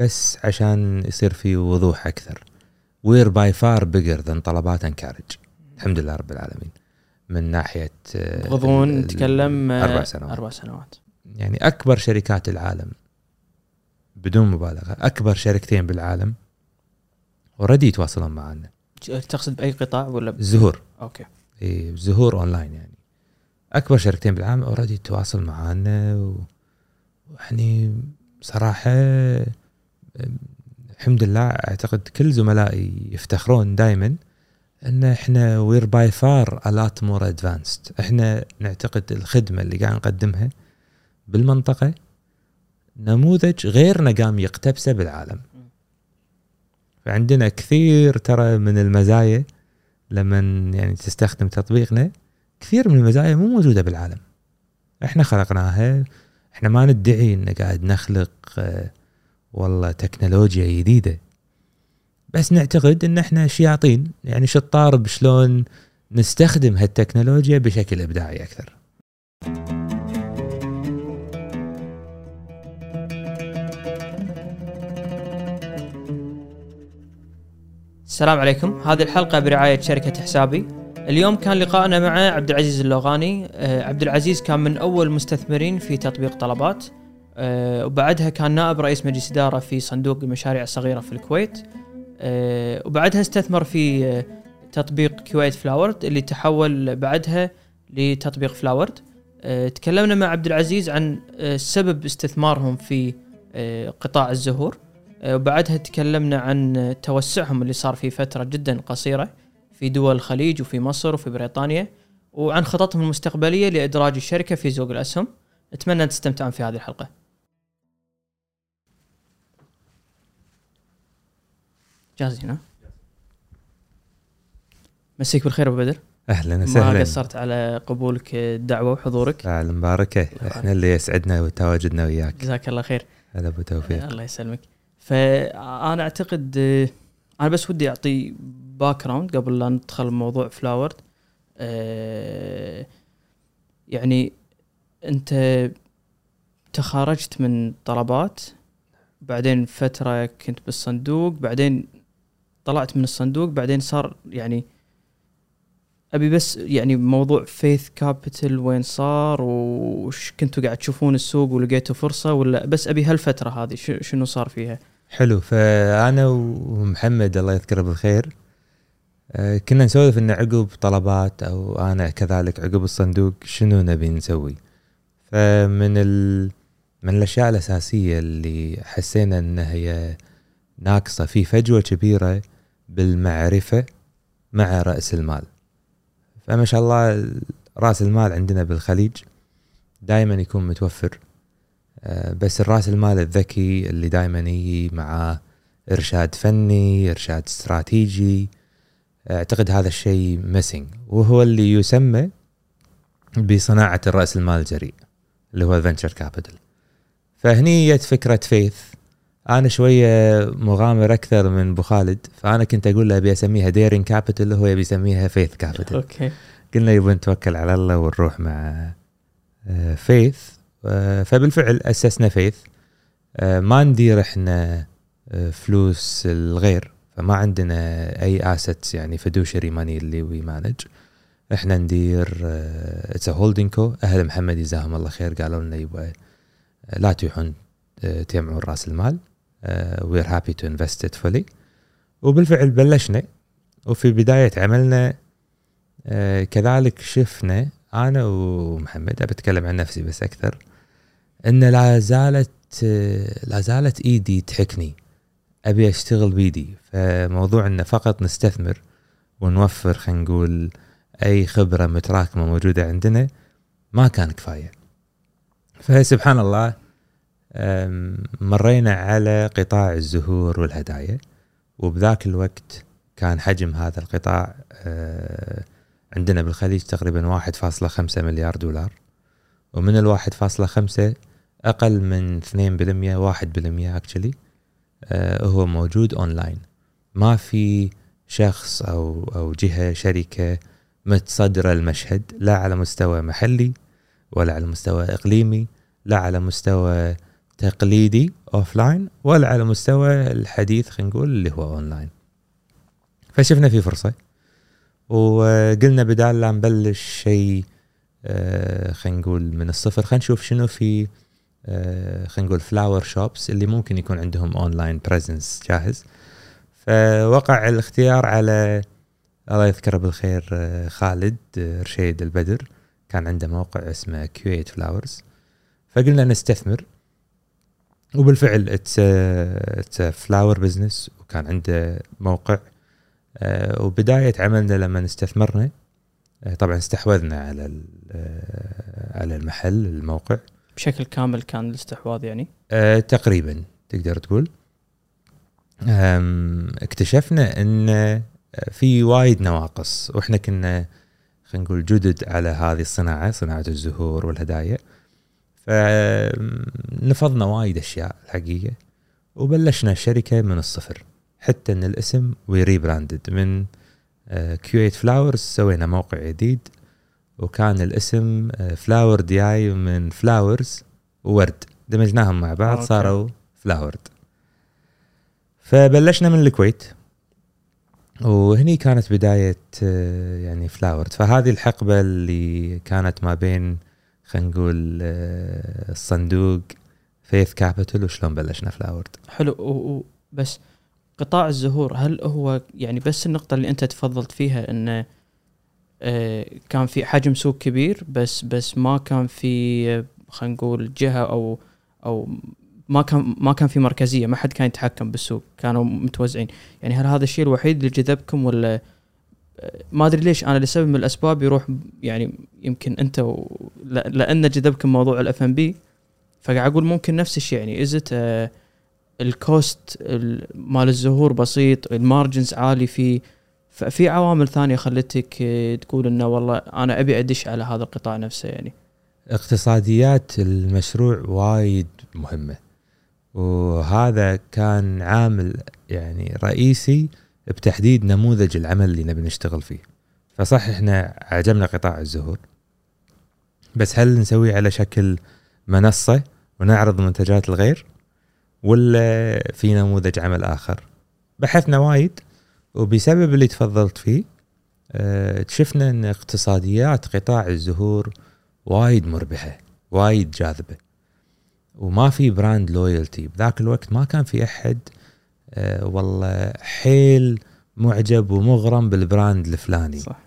بس عشان يصير في وضوح أكثر. we're by far bigger than طلبات انكارج الحمد لله رب العالمين. من ناحية آه، غضون نتكلم آه، أربع سنوات. أربع سنوات. يعني أكبر شركات العالم بدون مبالغة أكبر شركتين بالعالم already يتواصلون معنا. تقصد بأي قطاع ولا ب... الزهور أوكي. إيه، زهور اونلاين يعني. أكبر شركتين بالعالم already تتواصل معنا و- ويعني صراحة الحمد لله أعتقد كل زملائي يفتخرون دائما إن إحنا we're by far a lot more advanced إحنا نعتقد الخدمة اللي قاعد نقدمها بالمنطقة نموذج غيرنا قام يقتبسه بالعالم. فعندنا كثير ترى من المزايا لما يعني تستخدم تطبيقنا كثير من المزايا مو موجودة بالعالم. إحنا خلقناها إحنا ما ندعي إن قاعد نخلق آه، والله تكنولوجيا جديدة. بس نعتقد إن إحنا شياطين يعني شطار بشلون نستخدم هالتكنولوجيا بشكل إبداعي أكثر. السلام عليكم. هذه الحلقة برعاية شركة حسابي. اليوم كان لقائنا مع عبد العزيز اللوغاني آه، عبد العزيز كان من أول المستثمرين في تطبيق طلبات. آه، وبعدها كان نائب رئيس مجلس إدارة في صندوق المشاريع الصغيرة في الكويت. آه، وبعدها استثمر في آه، تطبيق كويت فلاورد اللي تحول بعدها لتطبيق Floward. تكلمنا مع عبد العزيز عن سبب استثمارهم في قطاع الزهور. وبعدها تكلمنا عن توسعهم اللي صار في فترة جدا قصيرة في دول الخليج وفي مصر وفي بريطانيا وعن خططهم المستقبلية لإدراج الشركة في سوق الأسهم. أتمنى أن تستمتعون في هذه الحلقة. جاهزين ها؟ مسيك بالخير أبو بدر. أهلا ما وسهلا قصرت على قبولك الدعوة وحضورك؟ فعلا مباركه إحنا اللي يسعدنا تواجدنا وياك. جزاك الله خير. هلا أبو توفيق. الله يسلمك. فأنا أعتقد آه، أنا بس ودي أعطي background قبل لا ندخل بموضوع Floward آه، يعني أنت تخرجت من طلبات بعدين فترة كنت بالصندوق بعدين طلعت من الصندوق بعدين صار يعني أبي بس يعني موضوع فيث كابيتال وين صار وش كنتوا قاعد تشوفون السوق ولقيتوا فرصة ولا بس أبي هالفترة هذه شنو صار فيها؟ حلو فأنا ومحمد الله يذكره بالخير آه، كنا نسولف إن عقب طلبات أو أنا كذلك عقب الصندوق شنو نبي نسوي فمن ال... من الأشياء الأساسية اللي حسينا ان هي ناقصة في فجوة كبيرة بالمعرفة مع رأس المال. فما شاء الله رأس المال عندنا بالخليج دائما يكون متوفر. آه، بس الرأس المال الذكي اللي دائما يجي مع إرشاد فني إرشاد استراتيجي أعتقد هذا الشيء missing وهو اللي يسمى بصناعة الرأس المال الجريء اللي هو ال venture capital فهني جت فكرة Faith أنا شوية مغامر أكثر من أبو خالد فأنا كنت أقول له أبي أسميها Daring Capital هو يبي يسميها Faith Capital أوكي. قلنا يبغى نتوكل على الله ونروح مع آه، Faith آه، فبالفعل أسسنا Faith آه، ما ندير إحنا آه، فلوس الغير فما عندنا أي assets يعني fiduciary money اللي we manage إحنا ندير it's holding co أهل محمد جزاهم الله خير قالوا لنا يبغى آه، لا تروحون آه، تجمعون رأس المال. we're happy to invest it fully وبالفعل بلشنا وفي بداية عملنا آه، كذلك شفنا أنا ومحمد أبي أتكلم عن نفسي بس أكثر إن لا زالت آه، لا زالت إيدي تحكني. أبي أشتغل بيدي فموضوع إنه فقط نستثمر ونوفر خلينا نقول أي خبرة متراكمة موجودة عندنا ما كان كفاية. فسبحان الله مرينا على قطاع الزهور والهدايا وبذاك الوقت كان حجم هذا القطاع أه، عندنا بالخليج تقريبا 1.5 مليار دولار ومن ال 1.5 أقل من 2% 1% actually هو موجود اونلاين ما في شخص أو أو جهة شركة متصدرة المشهد لا على مستوى محلي ولا على مستوى إقليمي لا على مستوى تقليدي offline ولا على مستوى الحديث خلينا نقول اللي هو اون لاين فشفنا في فرصة. وقلنا بدال لا نبلش شيء آه، خلينا نقول من الصفر. خلينا نشوف شنو في آه، خلينا نقول flower shops اللي ممكن يكون عندهم online presence جاهز. فوقع الاختيار على الله يذكره بالخير آه، خالد رشيد البدر. كان عنده موقع اسمه Kuwait Flowers فقلنا نستثمر. وبالفعل it's flower business وكان عنده موقع. آه، وبداية عملنا لما استثمرنا. آه، طبعا استحوذنا على آه، على المحل الموقع. بشكل كامل كان الاستحواذ يعني؟ تقريبا تقدر تقول. اكتشفنا إن في وايد نواقص. وإحنا كنا خلينا نقول جدد على هذه الصناعة صناعة الزهور والهدايا. فنفضنا وايد أشياء الحقيقة وبلشنا الشركة من الصفر حتى إن الاسم we rebranded من Kuwait Flowers سوينا موقع جديد وكان الاسم Floward اي من flowers و word. دمجناهم مع بعض okay. صاروا Floward فبلشنا من الكويت وهني كانت بداية آه، يعني Floward فهذه الحقبة اللي كانت ما بين خلينا نقول آه، الصندوق Faith Capital وشلون بلشنا Floward حلو. و- و- بس قطاع الزهور هل هو يعني بس النقطة اللي أنت تفضلت فيها أنه آه، كان في حجم سوق كبير بس بس ما كان في خلينا نقول جهة أو أو ما كان ما كان في مركزية ما حد كان يتحكم بالسوق كانوا متوزعين. يعني هل هذا الشيء الوحيد اللي جذبكم ولا ما أدري ليش أنا لسبب من الأسباب يروح يعني يمكن أنت و... لا- لأن جذبكم موضوع الاف ام بي فقاعد أقول ممكن نفس الشيء. يعني is it آه ال cost ال- مال الزهور بسيط ال margins عالي فيه ففي عوامل ثانية خلتك آه، تقول إنه والله أنا أبي أدش على هذا القطاع نفسه يعني. اقتصاديات المشروع وايد مهمة وهذا كان عامل يعني رئيسي بتحديد نموذج العمل اللي نبي نشتغل فيه. فصح إحنا عجبنا قطاع الزهور. بس هل نسويه على شكل منصة ونعرض منتجات الغير؟ ولا في نموذج عمل آخر؟ بحثنا وايد وبسبب اللي تفضلت فيه آه شفنا إن اقتصاديات قطاع الزهور وايد مربحة وايد جاذبة. وما في brand loyalty بذاك الوقت ما كان في أحد آه والله حيل معجب ومغرم بال brand الفلاني. صح.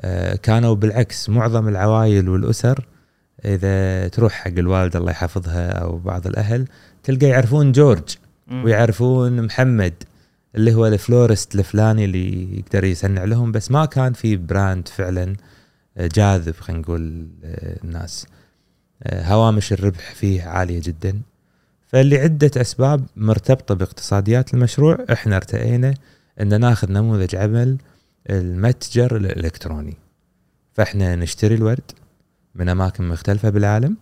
آه كانوا بالعكس معظم العوائل والأسر إذا تروح حق الوالده الله يحفظها أو بعض الأهل تلقى يعرفون جورج. ويعرفون محمد اللي هو ال florist الفلاني اللي يقدر يصنع لهم بس ما كان في brand فعلا آه، جاذب خلينا نقول الناس. هوامش الربح فيه عالية جدا. فاللي عدة أسباب مرتبطة باقتصاديات المشروع إحنا ارتئينا إن ناخذ نموذج عمل المتجر الإلكتروني. فإحنا نشتري الورد من أماكن مختلفة بالعالم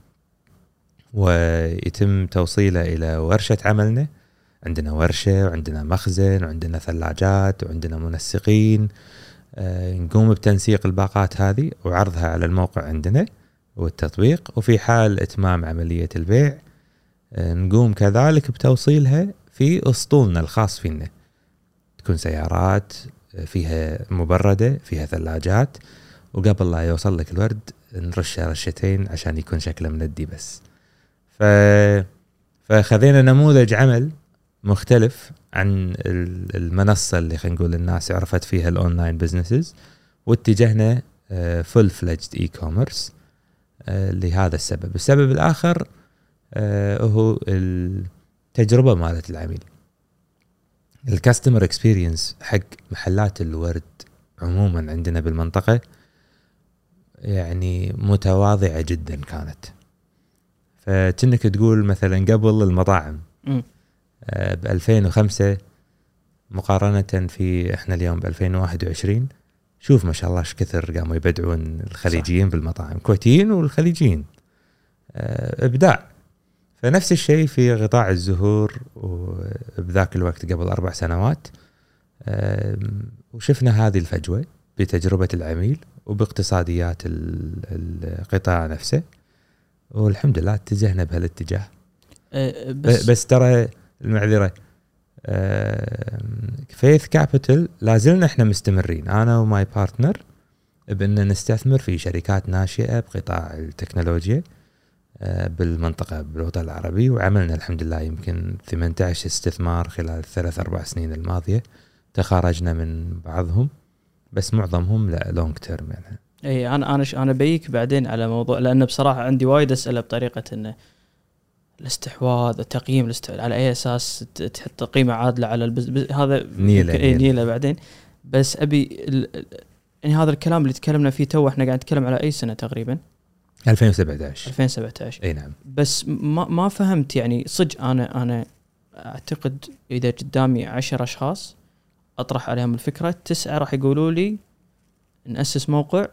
ويتم توصيله إلى ورشة عملنا. عندنا ورشة وعندنا مخزن وعندنا ثلاجات وعندنا منسقين. آه، نقوم بتنسيق الباقات هذه وعرضها على الموقع عندنا والتطبيق. وفي حال إتمام عملية البيع نقوم كذلك بتوصيلها في أسطولنا الخاص فينا. تكون سيارات آه، فيها مبردة فيها ثلاجات. وقبل لا يوصل لك الورد نرشه رشتين عشان يكون شكله مندي بس. ف فخذينا نموذج عمل مختلف عن ال- المنصة اللي خلينا نقول الناس عرفت فيها ال online businesses. واتجهنا full-fledged e-commerce لهذا السبب. السبب الآخر آه، هو التجربة مالت العميل. ال customer experience حق محلات الورد عموما عندنا بالمنطقة يعني متواضعة جدا كانت. فكأنك تقول مثلا قبل المطاعم مم. ب 2005 مقارنة في إحنا اليوم ب 2021 شوف ما شاء الله إيش كثر قاموا يبدعون الخليجيين بالمطاعم. كويتيين والخليجيين. آه، إبداع. فنفس الشيء في قطاع الزهور وبذاك الوقت قبل أربع سنوات. وشفنا هذه الفجوة بتجربة العميل وباقتصاديات ال- القطاع نفسه. والحمد لله اتجهنا بهالاتجاه. بس, بس, بس ترى المعذرة Faith Capital لازلنا إحنا مستمرين. أنا و my partner بان نستثمر في شركات ناشئة بقطاع التكنولوجيا. آه، بالمنطقة بالوطن العربي وعملنا الحمد لله يمكن 18 استثمار خلال الثلاث أربع سنين الماضية تخارجنا من بعضهم بس معظمهم لا long term يعني إي أنا أنا أنا بيك بعدين على موضوع لأن بصراحة عندي وايد أسئلة بطريقة إنه الاستحواذ التقييم الاست... على أي أساس تحط قيمة عادلة على البز... بز- هذا يمكن- إيه،. ني له بعدين بس أبي. ال- يعني هذا الكلام اللي تكلمنا فيه تو إحنا قاعد نتكلم على أي سنة تقريبا 2017 2017 إي نعم. بس ما ما فهمت يعني صدق أنا أنا أعتقد إذا قدامي عشر أشخاص أطرح عليهم الفكرة تسعة راح يقولوا لي نأسس موقع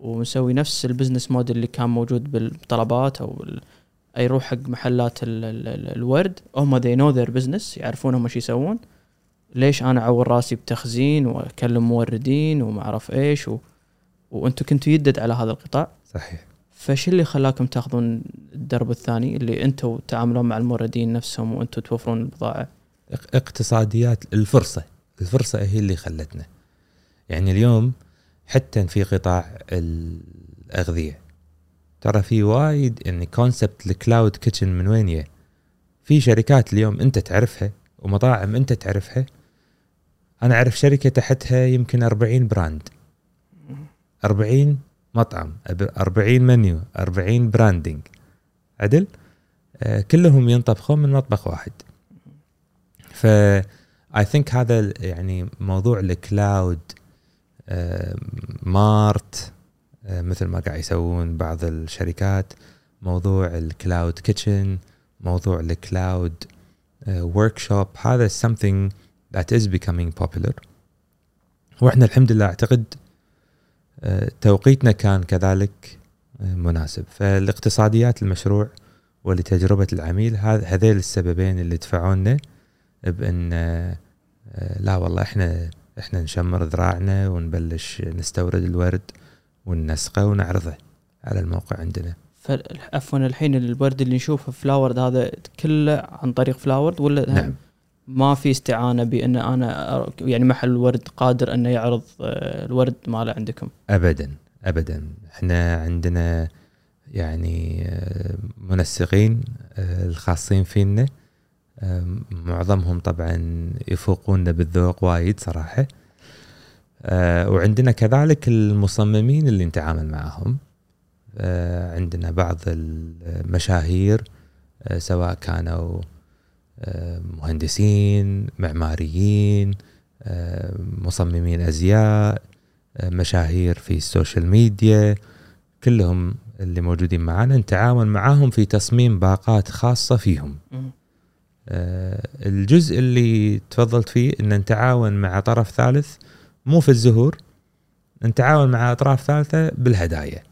ونسوي نفس ال business model اللي كان موجود بالطلبات أو أي يروح حق محلات ال ال ال الورد. هم they know their business يعرفون هم شو يسوون. ليش أنا اعور راسي بتخزين وأكلم موردين وما أعرف إيش و... وأنتم كنتوا يدد على هذا القطاع؟ صحيح. فش اللي خلاكم تاخذون الدرب الثاني اللي أنتم تعاملون مع الموردين نفسهم وأنتم توفرون البضاعة؟ إق- اقتصاديات الفرصة الفرصة هي اللي خلتنا. يعني اليوم حتى في قطاع الأغذية ترى في وايد يعني concept ال cloud kitchen من وين يه في شركات اليوم انت تعرفها ومطاعم انت تعرفها. أنا أعرف شركة تحتها يمكن 40 brand 40 مطعم أب- 40 منيو 40 branding عدل؟ آه كلهم ينطبخون من مطبخ واحد. ف I think هذا يعني موضوع ال cloud آه، mart آه، مثل ما قاعد يسوون بعض الشركات. موضوع ال cloud kitchen موضوع ال cloud workshop هذا something that is becoming popular. وإحنا الحمد لله أعتقد توقيتنا كان كذلك مناسب. فالاقتصاديات المشروع ولتجربة العميل هذ- هذيل السببين اللي دفعونا بأن آه، آه، لا والله إحنا إحنا نشمر ذراعنا ونبلش نستورد الورد وننسقه ونعرضه على الموقع عندنا. عفوا الحين الورد اللي نشوفه فلاورد هذا كله عن طريق فلاورد ولا؟ نعم. ما في استعانة بأن أنا يعني محل ورد قادر انه يعرض آه، الورد ماله عندكم. ابدا ابدا. إحنا عندنا يعني آه، منسقين آه، الخاصين فينا. معظمهم طبعا يفوقونا بالذوق وايد صراحة. وعندنا كذلك المصممين اللي نتعامل معهم. عندنا بعض المشاهير سواء كانوا مهندسين معماريين آه، مصممين أزياء آه، مشاهير في السوشيال ميديا كلهم اللي موجودين معنا نتعاون معاهم في تصميم باقات خاصة فيهم. آه، الجزء اللي تفضلت فيه إن نتعاون مع طرف ثالث مو في الزهور نتعاون مع أطراف ثالثة بالهدايا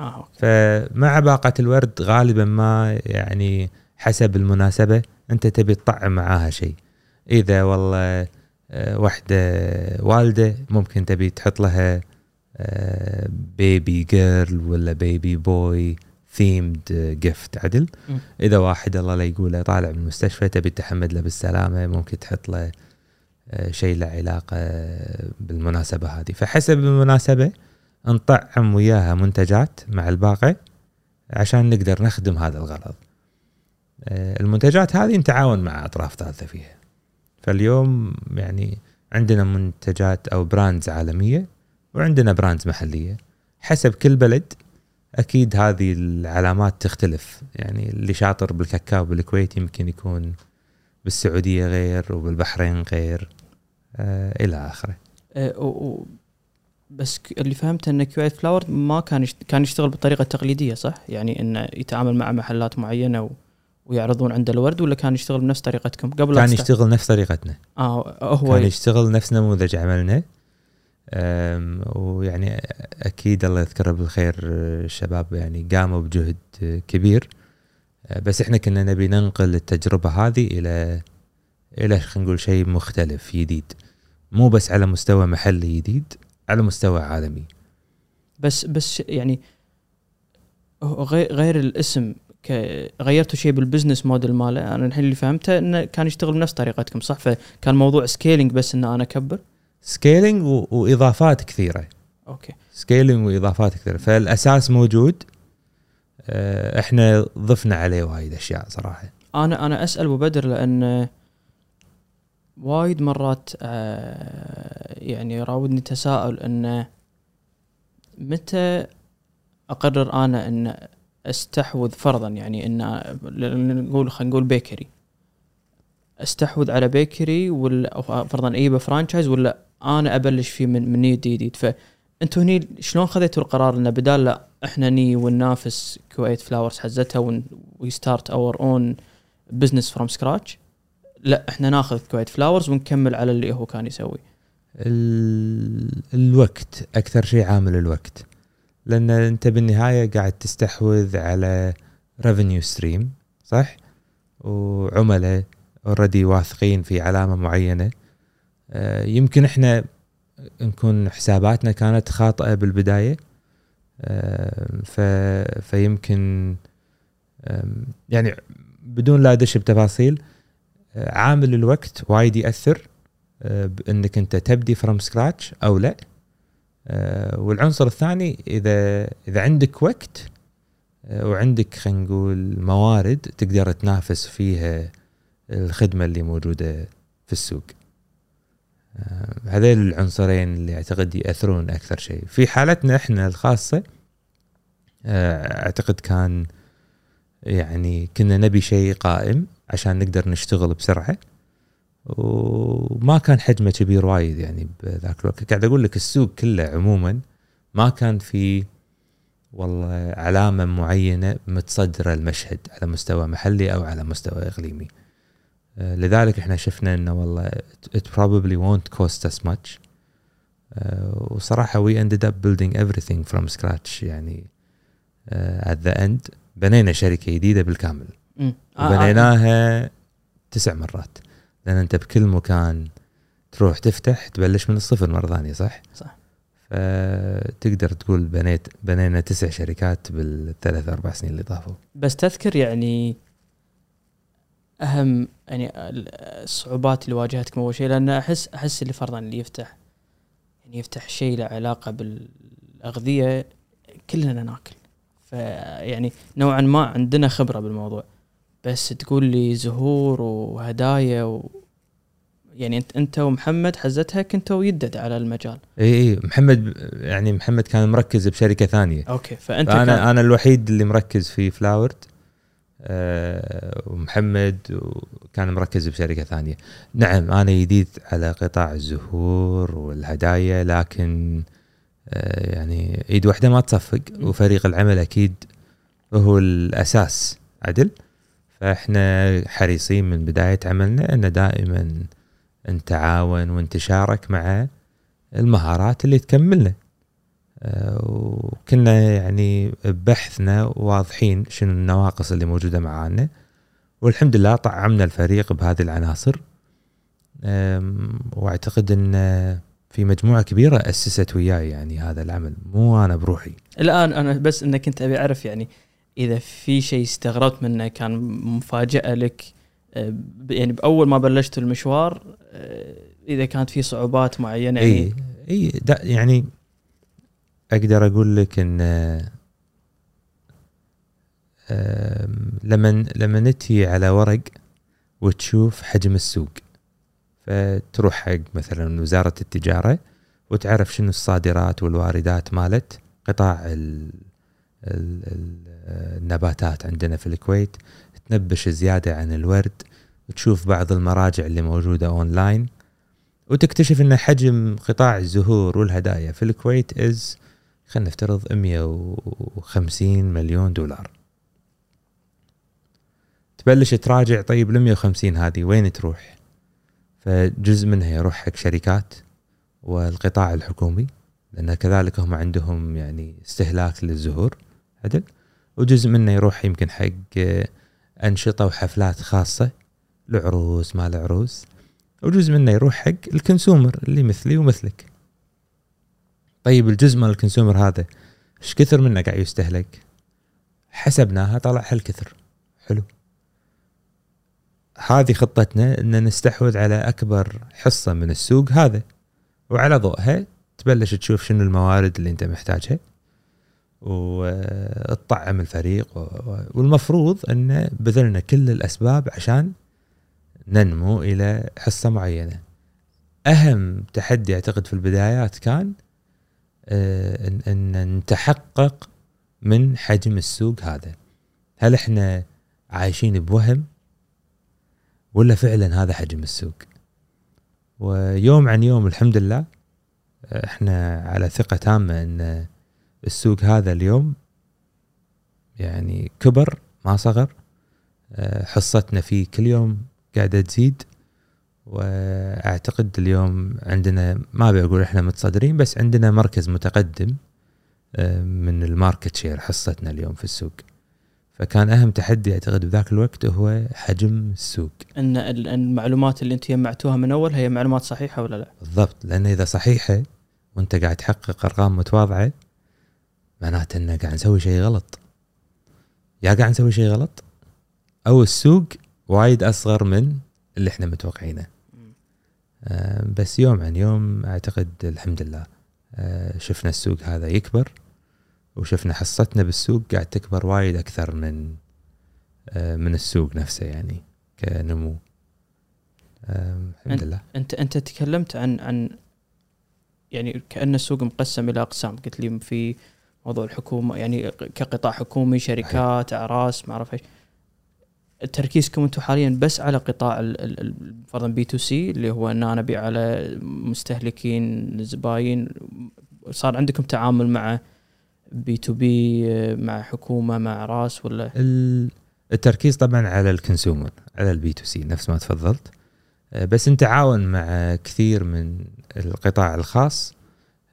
آه okay. فمع باقة الورد غالبا ما يعني حسب المناسبة أنت تبي تطعم معاها شيء. إذا والله آه، واحدة والدة ممكن تبي تحط لها baby girl ولا baby boy themed gift عدل. مم. إذا واحد الله لا يقوله طالع من المستشفى تبي تحمد له بالسلامة ممكن تحط له آه، شيء له علاقة بالمناسبة هذه. فحسب المناسبة نطعم وياها منتجات مع الباقة عشان نقدر نخدم هذا الغرض. آه، المنتجات هذه نتعاون مع أطراف ثالثة فيها فاليوم يعني عندنا منتجات أو brands عالمية وعندنا براندز محلية حسب كل بلد أكيد هذه العلامات تختلف يعني اللي شاطر بالكاكاو بالكويت يمكن يكون بالسعودية غير وبالبحرين غير آه إلى آخره آه، بس اللي فهمته إن Q8 Flowers ما كان. كان يشتغل بالطريقة التقليديه صح؟ يعني إنه يتعامل مع محلات معينة و... ويعرضون عنده الورد ولا كان يشتغل بنفس طريقتكم؟ قبل كان يشتغل نفس طريقتنا. آه هو كان يشتغل نفس نموذج عملنا. ويعني أكيد الله يذكره بالخير الشباب يعني قاموا بجهد كبير. بس إحنا كنا نبي ننقل التجربة هذه إلى إلى خلينا نقول شيء مختلف جديد. مو بس على مستوى محلي جديد على مستوى عالمي. بس بس يعني غير الاسم غيرتوا شيء بال business model ماله؟ أنا الحين اللي فهمته إنه كان يشتغل بنفس طريقتكم صح؟ فكان موضوع scaling بس ان أنا أكبر؟ scaling و- وإضافات كثيرة. okay. scaling وإضافات كثيرة. فالأساس موجود. آه، إحنا ضفنا عليه وايد أشياء صراحة. أنا أنا أسأل أبو بدر لأن وايد مرات آه، يعني يراودني تساؤل إنه متى أقرر أنا إن استحوذ فرضا يعني إن نقول خلينا نقول bakery استحوذ على bakery ولا فرضا اجيبه franchise ولا أنا أبلش فيه من من جديد فانتوا هني شلون خذيتوا القرار إنه بدال لا إحنا ني وننافس كويت فلاورز حزتها we start our own business from scratch لا إحنا ناخذ كويت فلاورز ونكمل على اللي هو كان يسوي. ال- الوقت أكثر شيء عامل الوقت. لأن أنت بالنهاية قاعد تستحوذ على revenue stream صح؟ وعملاء already واثقين في علامة معينة. آه، يمكن إحنا نكون حساباتنا كانت خاطئة بالبداية. آه، ف فيمكن يعني بدون لا أدش بتفاصيل آه، عامل الوقت وايد يأثر بأنك أنت تبدي from scratch أو لا. والعنصر الثاني إذا إذا عندك وقت آه، وعندك خلينا نقول موارد تقدر تنافس فيها الخدمة اللي موجودة في السوق. آه، هذين العنصرين اللي أعتقد يأثرون أكثر شيء. في حالتنا إحنا الخاصة آه، أعتقد كان يعني كنا نبي شيء قائم عشان نقدر نشتغل بسرعة. وما كان حجمه كبير وايد يعني بذاك الوقت. قاعد أقول لك السوق كله عموما ما كان في والله علامة معينة متصدرة المشهد على مستوى محلي أو على مستوى إقليمي. آه، لذلك إحنا شفنا إنه والله it probably won't cost us much. آه، وصراحة we ended up building everything from scratch يعني آه، at the end. بنينا شركة جديدة بالكامل. وبنيناها تسع مرات. لأن أنت بكل مكان تروح تفتح تبلش من الصفر مرة ثانية صح؟ صح. فتقدر تقول بنيت بنينا تسع شركات بالثلاث أربع سنين اللي طافوا بس تذكر يعني أهم يعني الصعوبات اللي واجهتكم أول شيء لأن احس أحس اللي فرضا اللي يفتح يعني يفتح شيء له علاقة بالأغذية كلنا ناكل فيعني نوعا ما عندنا خبرة بالموضوع بس تقول لي زهور وهدايا و يعني انت انت ومحمد حزتها كنتوا يدد على المجال. إي إي محمد يعني محمد كان مركز بشركة ثانية. okay فأنت أنا كان أنا الوحيد اللي مركز في فلاورد آه، ومحمد كان مركز بشركة ثانية. نعم أنا جديد على قطاع الزهور والهدايا لكن آه، يعني ايد واحدة ما تصفق وفريق العمل أكيد هو الأساس. عدل؟ فإحنا حريصين من بداية عملنا أن دائما نتعاون ونتشارك مع المهارات اللي تكملنا. آه، وكنا يعني ببحثنا واضحين شنو النواقص اللي موجودة معانا. والحمد لله طعمنا الفريق بهذه العناصر. وأعتقد أن في مجموعة كبيرة أسست وياي يعني هذا العمل مو أنا بروحي. الآن أنا بس إنك كنت أبي أعرف يعني إذا في شيء استغربت منه كان مفاجأة لك آه، يعني بأول ما بلشت المشوار آه، إذا كانت في صعوبات معينة إي يعني. إي يعني أقدر أقول لك إن لما لما نتي على ورق وتشوف حجم السوق فتروح حق مثلا وزارة التجارة وتعرف شنو الصادرات والواردات مالت قطاع ال النباتات عندنا في الكويت تنبش زيادة عن الورد وتشوف بعض المراجع اللي موجودة أونلاين وتكتشف إن حجم قطاع الزهور والهدايا في الكويت is خلينا نفترض 150 مليون دولار تبلش تراجع طيب ال 150 هذه وين تروح؟ فجزء منها يروح حق شركات والقطاع الحكومي لأن كذلك هم عندهم يعني استهلاك للزهور عدل وجزء منه يروح يمكن حق آه، أنشطة وحفلات خاصة العروس ما العروس. وجزء منه يروح حق ال consumer اللي مثلي ومثلك. طيب الجزء مال ال consumer هذا إيش كثر منه قاعد يستهلك؟ حسبناها طلع هالكثر. حلو. هذه خطتنا إن نستحوذ على أكبر حصة من السوق هذا وعلى ضوءها تبلش تشوف شنو الموارد اللي أنت محتاجها. وتطعم الفريق والمفروض أن بذلنا كل الأسباب عشان ننمو إلى حصة معينة. أهم تحدي أعتقد في البدايات كان آه، ان نتحقق من حجم السوق هذا. هل إحنا عايشين بوهم ولا فعلا هذا حجم السوق؟ ويوم عن يوم الحمد لله إحنا على ثقة تامة إن السوق هذا اليوم يعني كبر ما صغر. آه، حصتنا فيه كل يوم قاعدة تزيد وأعتقد اليوم عندنا ما بقول إحنا متصدرين بس عندنا مركز متقدم آه، من ال market share حصتنا اليوم في السوق. فكان أهم تحدي أعتقد بذاك الوقت هو حجم السوق. إن المعلومات اللي أنتم جمعتوها من أول هي معلومات صحيحة ولا لا؟ بالضبط لأن إذا صحيحة وأنت قاعد تحقق أرقام متواضعة معناته إنه قاعد نسوي شيء غلط. يا قاعد نسوي شيء غلط أو السوق وايد أصغر من اللي إحنا متوقعينه. آه بس يوم عن يوم أعتقد الحمد لله آه شفنا السوق هذا يكبر وشفنا حصتنا بالسوق قاعد تكبر وايد أكثر من آه من السوق نفسه يعني كنمو. الحمد لله. انت أنت تكلمت عن عن يعني كأن السوق مقسم إلى أقسام. قلت لي في موضوع الحكومة يعني كقطاع حكومي شركات أعراس ما أعرف إيش. تركيزكم أنتم حاليا بس على قطاع فرضا B2C اللي هو إن أنا أبيع على مستهلكين زباين. صار عندكم تعامل مع B2B مع حكومة مع أعراس ولا؟ التركيز طبعا على ال consumer على ال B2C نفس ما تفضلت. بس نتعاون مع كثير من القطاع الخاص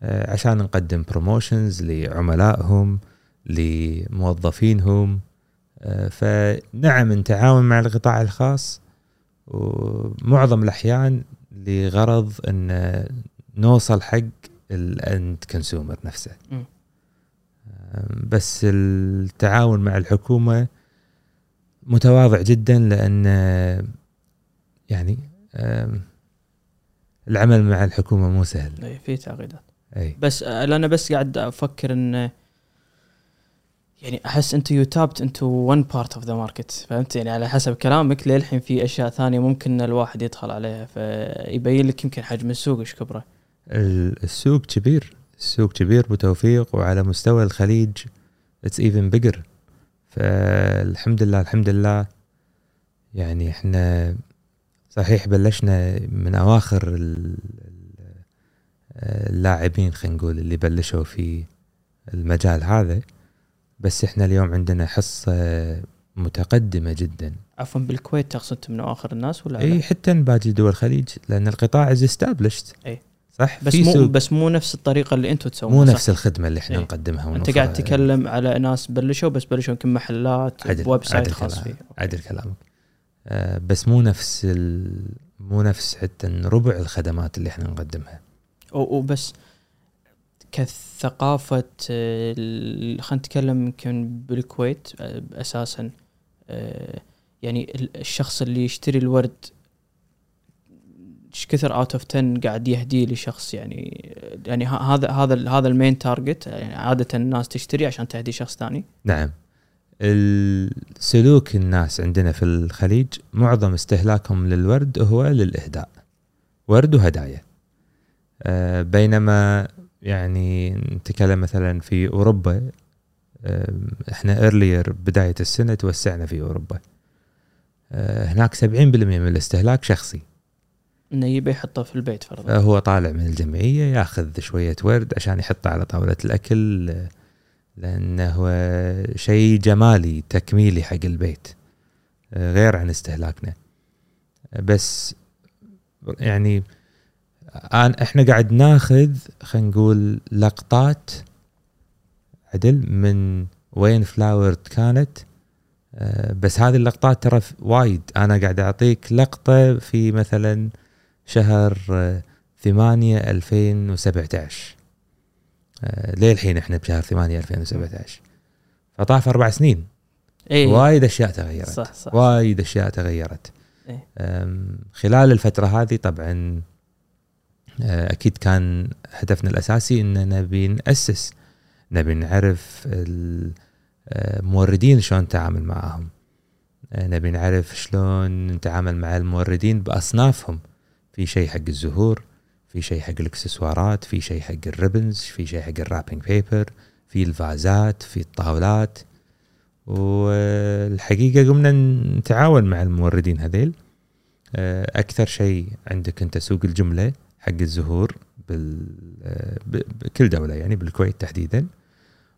عشان نقدم promotions لعملائهم لموظفينهم. آه، فنعم نتعاون مع القطاع الخاص. ومعظم الأحيان لغرض إن نوصل حق ال end consumer نفسه. بس التعاون مع الحكومة متواضع جدا لأن يعني العمل مع الحكومة مو سهل. اي في تعقيدات. اي بس أنا بس قاعد أفكر إن يعني أحس انت you tapped into one part of the market فهمت؟ يعني على حسب كلامك للحين في أشياء ثانية ممكن الواحد يدخل عليها فيبين لك يمكن حجم السوق إيش كبره. السوق كبير السوق كبير بتوفيق وعلى مستوى الخليج it's even bigger فالحمد لله الحمد لله. يعني إحنا صحيح بلشنا من أواخر اللاعبين خلينا نقول اللي بلشوا في المجال هذا. بس إحنا اليوم عندنا حصة متقدمة جدا. عفوا بالكويت تقصد من اواخر الناس ولا إي حتى باقي دول الخليج لأن القطاع is established إي. صح؟ بس مو. بس مو نفس الطريقة اللي أنتم تسوونها مو نفس الخدمة اللي إحنا إيه. نقدمها أنت قاعد تتكلم على ناس بلشوا بس بلشوا يمكن محلات website خاص فيه. عدل كلامك. آه بس مو نفس ال... مو نفس حتى ربع الخدمات اللي إحنا نقدمها. وبس كثقافة خلينا نتكلم يمكن بالكويت أساسا آه، يعني الشخص اللي يشتري الورد إيش كثر out of 10 قاعد يهديه لشخص يعني يعني هذا هذا هذا ال main target يعني عادة الناس تشتري عشان تهدي شخص ثاني. نعم. السلوك الناس عندنا في الخليج معظم استهلاكهم للورد هو للإهداء. ورد وهدايا. آه، بينما يعني نتكلم مثلا في أوروبا إحنا ايرلير بداية السنة توسعنا في أوروبا. آه، هناك 70% من الاستهلاك شخصي. إنه يبي يحطه في البيت فرضا. هو طالع من الجمعية ياخذ شوية ورد عشان يحطه على طاولة الأكل لأنه هو شيء جمالي تكميلي حق البيت غير عن استهلاكنا. بس يعني إحنا قاعد ناخذ خلينا نقول لقطات عدل من وين فلاورد كانت. آه، بس هذه اللقطات ترى وايد. أنا قاعد أعطيك لقطة في مثلا شهر آه، ثمانية 2017 ليه الحين إحنا بشهر 8 2017 فطاف أربع سنين. اي وايد أشياء تغيرت. صح صح وايد أشياء تغيرت. إيه. خلال الفترة هذه طبعا أكيد كان هدفنا الأساسي ان نبي نأسس نبي نعرف الموردين شلون نتعامل معاهم أه، نبي نعرف شلون نتعامل مع الموردين بأصنافهم. في شيء حق الزهور في شيء حق الإكسسوارات في شيء حق ال ribbons في شيء حق ال wrapping paper في الفازات في الطاولات. والحقيقة قمنا نتعاون مع الموردين هذيل. أكثر شيء عندك أنت سوق الجملة حق الزهور بكل دولة يعني بالكويت تحديدا.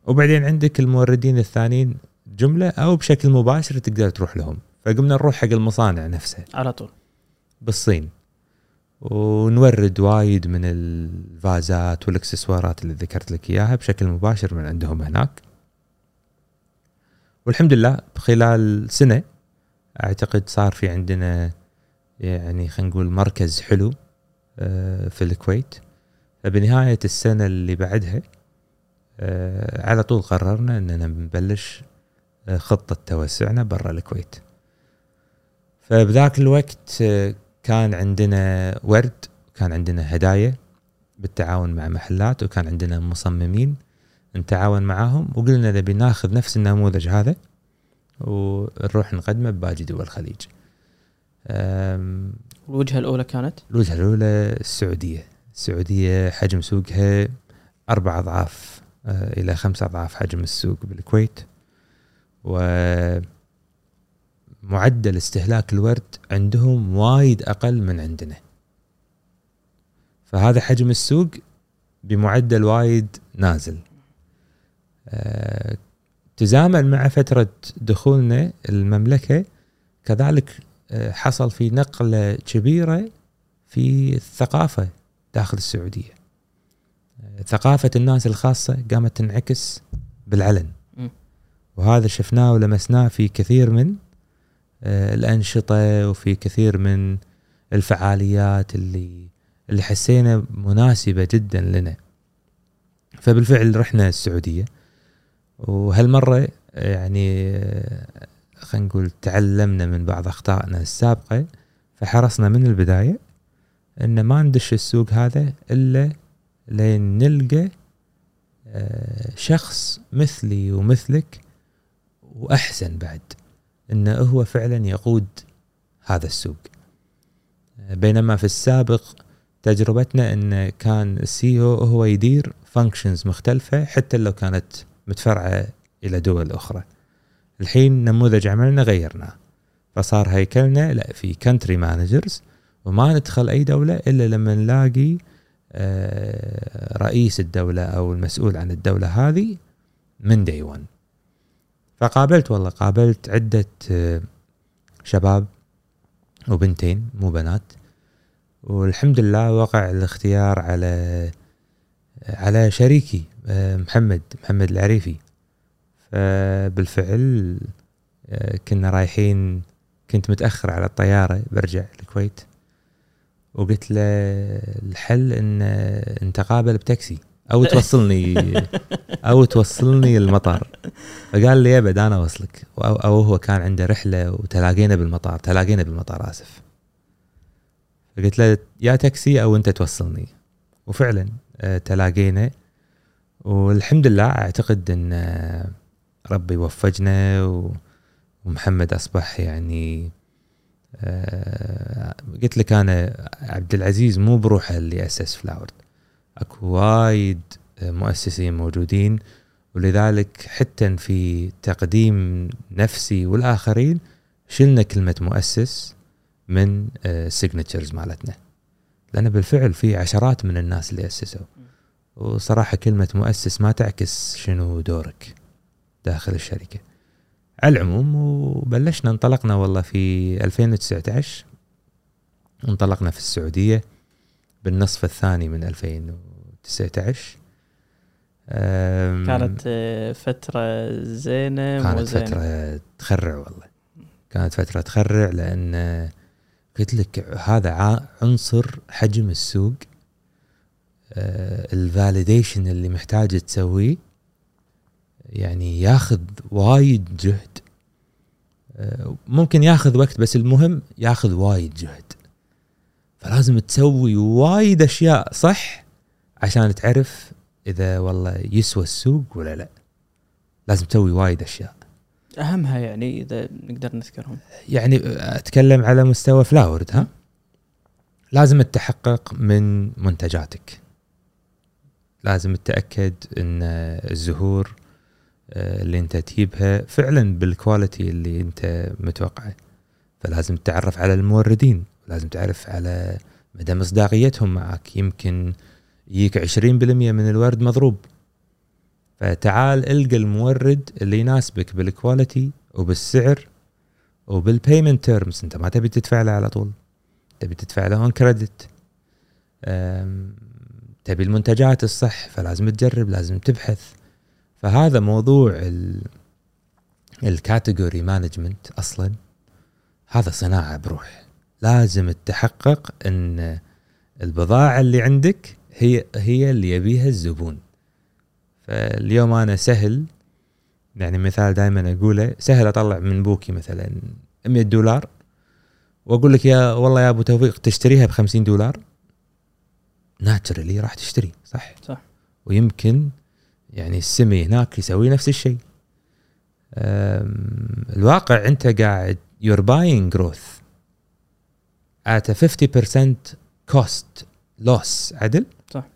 وبعدين عندك الموردين الثانيين جملة أو بشكل مباشر تقدر تروح لهم. فقمنا نروح حق المصانع نفسها. على طول. بالصين. ونورد وايد من الفازات والإكسسوارات اللي ذكرت لك إياها بشكل مباشر من عندهم هناك. والحمد لله خلال سنة أعتقد صار في عندنا يعني خلينا نقول مركز حلو في الكويت فبنهاية السنة اللي بعدها آه، على طول قررنا إننا بنبلش آه، خطة توسعنا برا الكويت فبذاك الوقت آه، كان عندنا ورد كان عندنا هدايا بالتعاون مع محلات وكان عندنا مصممين نتعاون معاهم وقلنا نبي ناخذ نفس النموذج هذا ونروح نقدمه بباقي دول الخليج. الوجهة الأولى كانت؟ الوجهة الأولى السعودية، السعودية حجم سوقها أربع أضعاف آه، إلى خمس أضعاف حجم السوق بالكويت. ومعدل استهلاك الورد عندهم وايد أقل من عندنا. فهذا حجم السوق بمعدل وايد نازل. آه، تزامن مع فترة دخولنا المملكة كذلك حصل في نقلة كبيرة في الثقافة داخل السعودية. ثقافة الناس الخاصة قامت تنعكس بالعلن. وهذا شفناه ولمسناه في كثير من آه، الأنشطة وفي كثير من الفعاليات اللي اللي حسينا مناسبة جدا لنا. فبالفعل رحنا السعودية. وهالمرة يعني آه، خلينا نقول تعلمنا من بعض أخطائنا السابقة فحرصنا من البداية إن ما ندش السوق هذا إلا لين نلقى آه، شخص مثلي ومثلك وأحسن بعد انه هو فعلا يقود هذا السوق. بينما في السابق تجربتنا إن كان ال CEO هو يدير functions مختلفة حتى لو كانت متفرعة إلى دول أخرى. الحين نموذج عملنا غيرناه فصار هيكلنا لا في country managers وما ندخل أي دولة إلا لما نلاقي آه، رئيس الدولة أو المسؤول عن الدولة هذه من day 1 فقابلت والله قابلت عدة آه، شباب وبنتين مو بنات. والحمد لله وقع الاختيار على على شريكي آه، محمد محمد العريفي. فبالفعل آه، كنا رايحين كنت متأخر على الطيارة برجع الكويت وقلت له الحل إن نتقابل بتاكسي. أو توصلني أو توصلني المطار. فقال لي ابد أنا اوصلك أو, أو هو كان عنده رحلة وتلاقينا بالمطار تلاقينا بالمطار آسف. فقلت له يا تاكسي أو أنت توصلني. وفعلا آه، تلاقينا. والحمد لله أعتقد إن آه، ربي وفقنا و- ومحمد أصبح يعني آه، قلت لك أنا عبد العزيز مو بروحه اللي أسس فلاورد. أكو وايد مؤسسين موجودين ولذلك حتى في تقديم نفسي والآخرين شلنا كلمة مؤسس من ال signatures مالتنا. لأن بالفعل في عشرات من الناس اللي أسسوا. وصراحة كلمة مؤسس ما تعكس شنو دورك. داخل الشركة. على العموم وبلشنا انطلقنا والله في 2019 انطلقنا في السعودية بالنصف الثاني من 2019 أم، كانت آه، فترة زينة مو كانت زينة. فترة تخرع والله. كانت فترة تخرع لأن قلت لك هذا عنصر حجم السوق الفاليديشن اللي محتاج تسويه يعني ياخذ وايد جهد. آه، ممكن ياخذ وقت بس المهم ياخذ وايد جهد. فلازم تسوي وايد أشياء صح؟ عشان تعرف إذا والله يسوى السوق ولا لا. لازم تسوي وايد أشياء. أهمها يعني إذا نقدر نذكرهم. يعني أتكلم على مستوى فلاورد ها؟ لازم تتحقق من منتجاتك. لازم تتأكد إن الزهور آه، اللي انت تجيبها فعلا بال quality اللي انت متوقعه. فلازم تتعرف على الموردين لازم تعرف على مدى مصداقيتهم معك. يمكن يجيك 20% من الورد مضروب. فتعال إلقى المورد اللي يناسبك بال quality وبالسعر وبال payment terms انت ما تبي تدفع له على طول. تبي تدفع له on credit تبي المنتجات الصح فلازم تجرب لازم تبحث. فهذا موضوع ال category management أصلا. هذا صناعة بروحه. لازم تتحقق إن البضاعة اللي عندك هي هي اللي يبيها الزبون. فاليوم أنا سهل يعني مثال دائما أقوله سهل أطلع من بوكي مثلا 100 دولار وأقول لك يا والله يا أبو توفيق تشتريها ب 50 دولار؟ ناتشرلي راح تشتري صح؟ صح. ويمكن يعني السمي هناك يسوي نفس الشيء. الواقع انت قاعد you're buying growth at a 50% cost loss عدل؟ صح.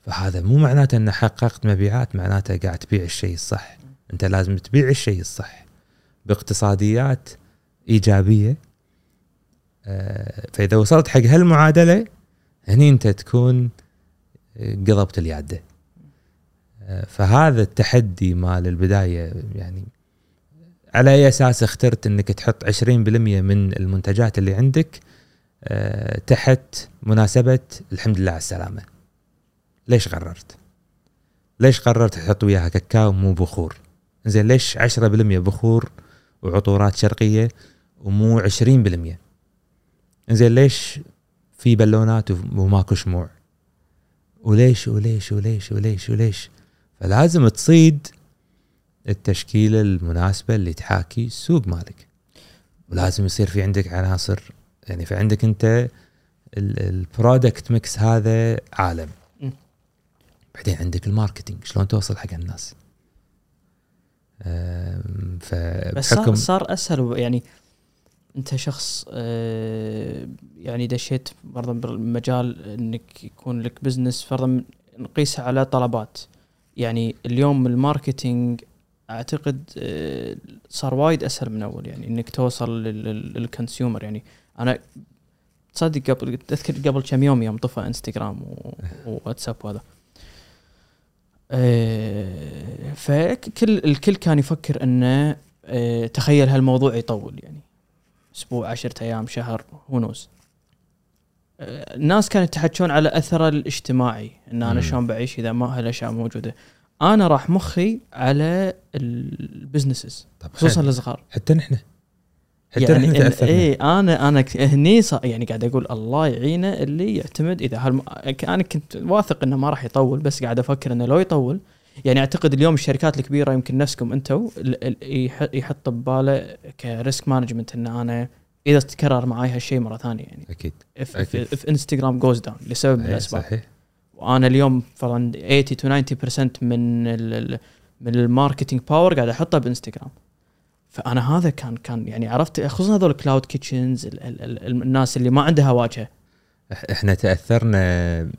فهذا مو معناته ان حققت مبيعات معناته قاعد تبيع الشيء الصح. انت لازم تبيع الشيء الصح باقتصاديات إيجابية. آه، فإذا وصلت حق هالمعادلة هني انت تكون قضبت الياده فهذا التحدي مال البداية يعني على أي أساس اخترت إنك تحط 20% من المنتجات اللي عندك آه، تحت مناسبة الحمد لله على السلامة. ليش قررت ليش قررت تحط وياها كاكاو مو بخور؟ زين ليش 10% بخور وعطورات شرقية ومو 20% زين ليش في بالونات وماكو شموع؟ وليش وليش وليش وليش وليش؟ فلازم تصيد التشكيلة المناسبة اللي تحاكي السوق مالك. ولازم يصير في عندك عناصر يعني في عندك انت ال product mix هذا عالم. بعدين عندك ال marketing شلون توصل حق الناس. بس صار, صار أسهل يعني انت شخص آه، يعني دشيت فرضا بالمجال إنك يكون لك business فرضا نقيسها على طلبات. يعني اليوم ال marketing أعتقد آه، صار وايد أسهل من أول يعني إنك توصل لل consumer يعني أنا تصدق قبل تذكر قبل كم يوم يوم طفى إنستغرام وواتساب وهذا. آه، فكل الكل كان يفكر إنه آه، تخيل هالموضوع يطول يعني أسبوع عشرة أيام شهر هونوز الناس كانت تحكون على اثره الاجتماعي إن أنا شلون بعيش إذا ما هالاشياء موجودة. أنا راح مخي على البزنسز خصوصا الصغار حتى نحن. حتى يعني نحن تأثرنا. اي أنا أنا هني يعني قاعد أقول الله يعينه اللي يعتمد. إذا هالم... أنا كنت واثق إنه ما راح يطول بس قاعد أفكر إنه لو يطول يعني أعتقد اليوم الشركات الكبيرة يمكن نفسكم أنتم يحط بباله ك risk management إن أنا إذا تكرر معي هالشيء مرة ثانية يعني. أكيد. If, أكيد. if انستغرام goes down لسبب من الأسباب. صحيح. وأنا اليوم فرضا 80 to 90% من ال من ال marketing power قاعد أحطه بإنستغرام. فأنا هذا كان كان يعني عرفت خصوصا هذول ال cloud kitchens الناس اللي ما عندها واجهة. إحنا تأثرنا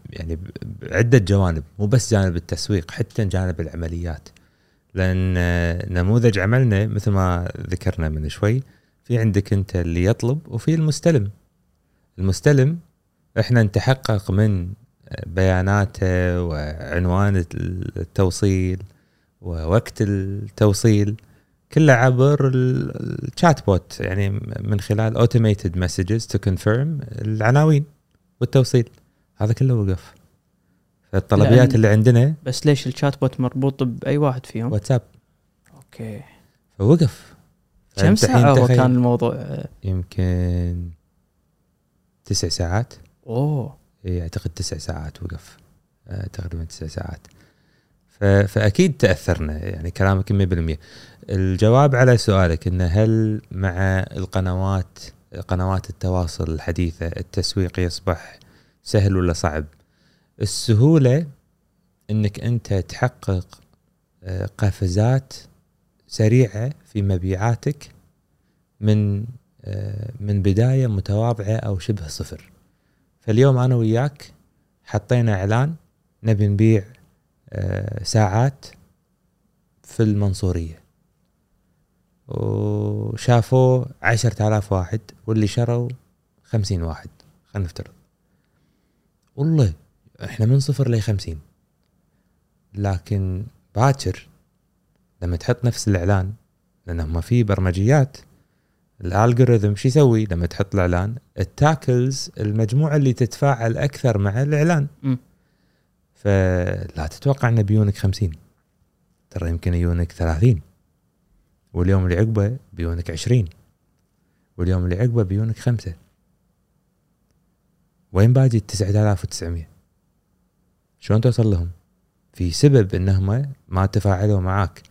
يعني بعدة جوانب مو بس جانب التسويق حتى جانب العمليات. لأن نموذج عملنا مثل ما ذكرنا من شوي في عندك أنت اللي يطلب وفي المستلم. المستلم إحنا نتحقق من بياناته وعنوان التوصيل ووقت التوصيل كله عبر ال chatbot يعني من خلال automated messages to confirm العناوين والتوصيل. هذا كله وقف. فالطلبيات اللي عندنا بس ليش ال chatbot مربوط بأي واحد فيهم؟ واتساب. أوكي. فوقف. كم ساعة هو كان الموضوع؟ يمكن تسع ساعات. أوه. إي أعتقد تسع ساعات وقف. آه تقريبا تسع ساعات. فأكيد تأثرنا يعني كلامك 100% الجواب على سؤالك إنه هل مع القنوات قنوات التواصل الحديثة التسويق يصبح سهل ولا صعب؟ السهولة إنك أنت تحقق آه، قفزات سريعة في مبيعاتك من آه، من بداية متواضعة أو شبه صفر. فاليوم أنا وياك حطينا إعلان نبي نبيع آه، ساعات في المنصورية. وشافوه عشرة آلاف واحد واللي شروا خمسين واحد خلينا نفترض والله إحنا من صفر ل 50 لكن باكر لما تحط نفس الإعلان لأن ما في برمجيات. الالجوريثم شو يسوي؟ لما تحط الإعلان التاكلز المجموعة اللي تتفاعل أكثر مع الإعلان. مم. فلا تتوقع ان بيونك 50 ترى يمكن يجونك 30 واليوم اللي عقبه بيونك 20 واليوم اللي عقبه بيونك خمسة. وين باقي ال 9900 شلون توصل لهم؟ في سبب إنهم ما تفاعلوا معاك.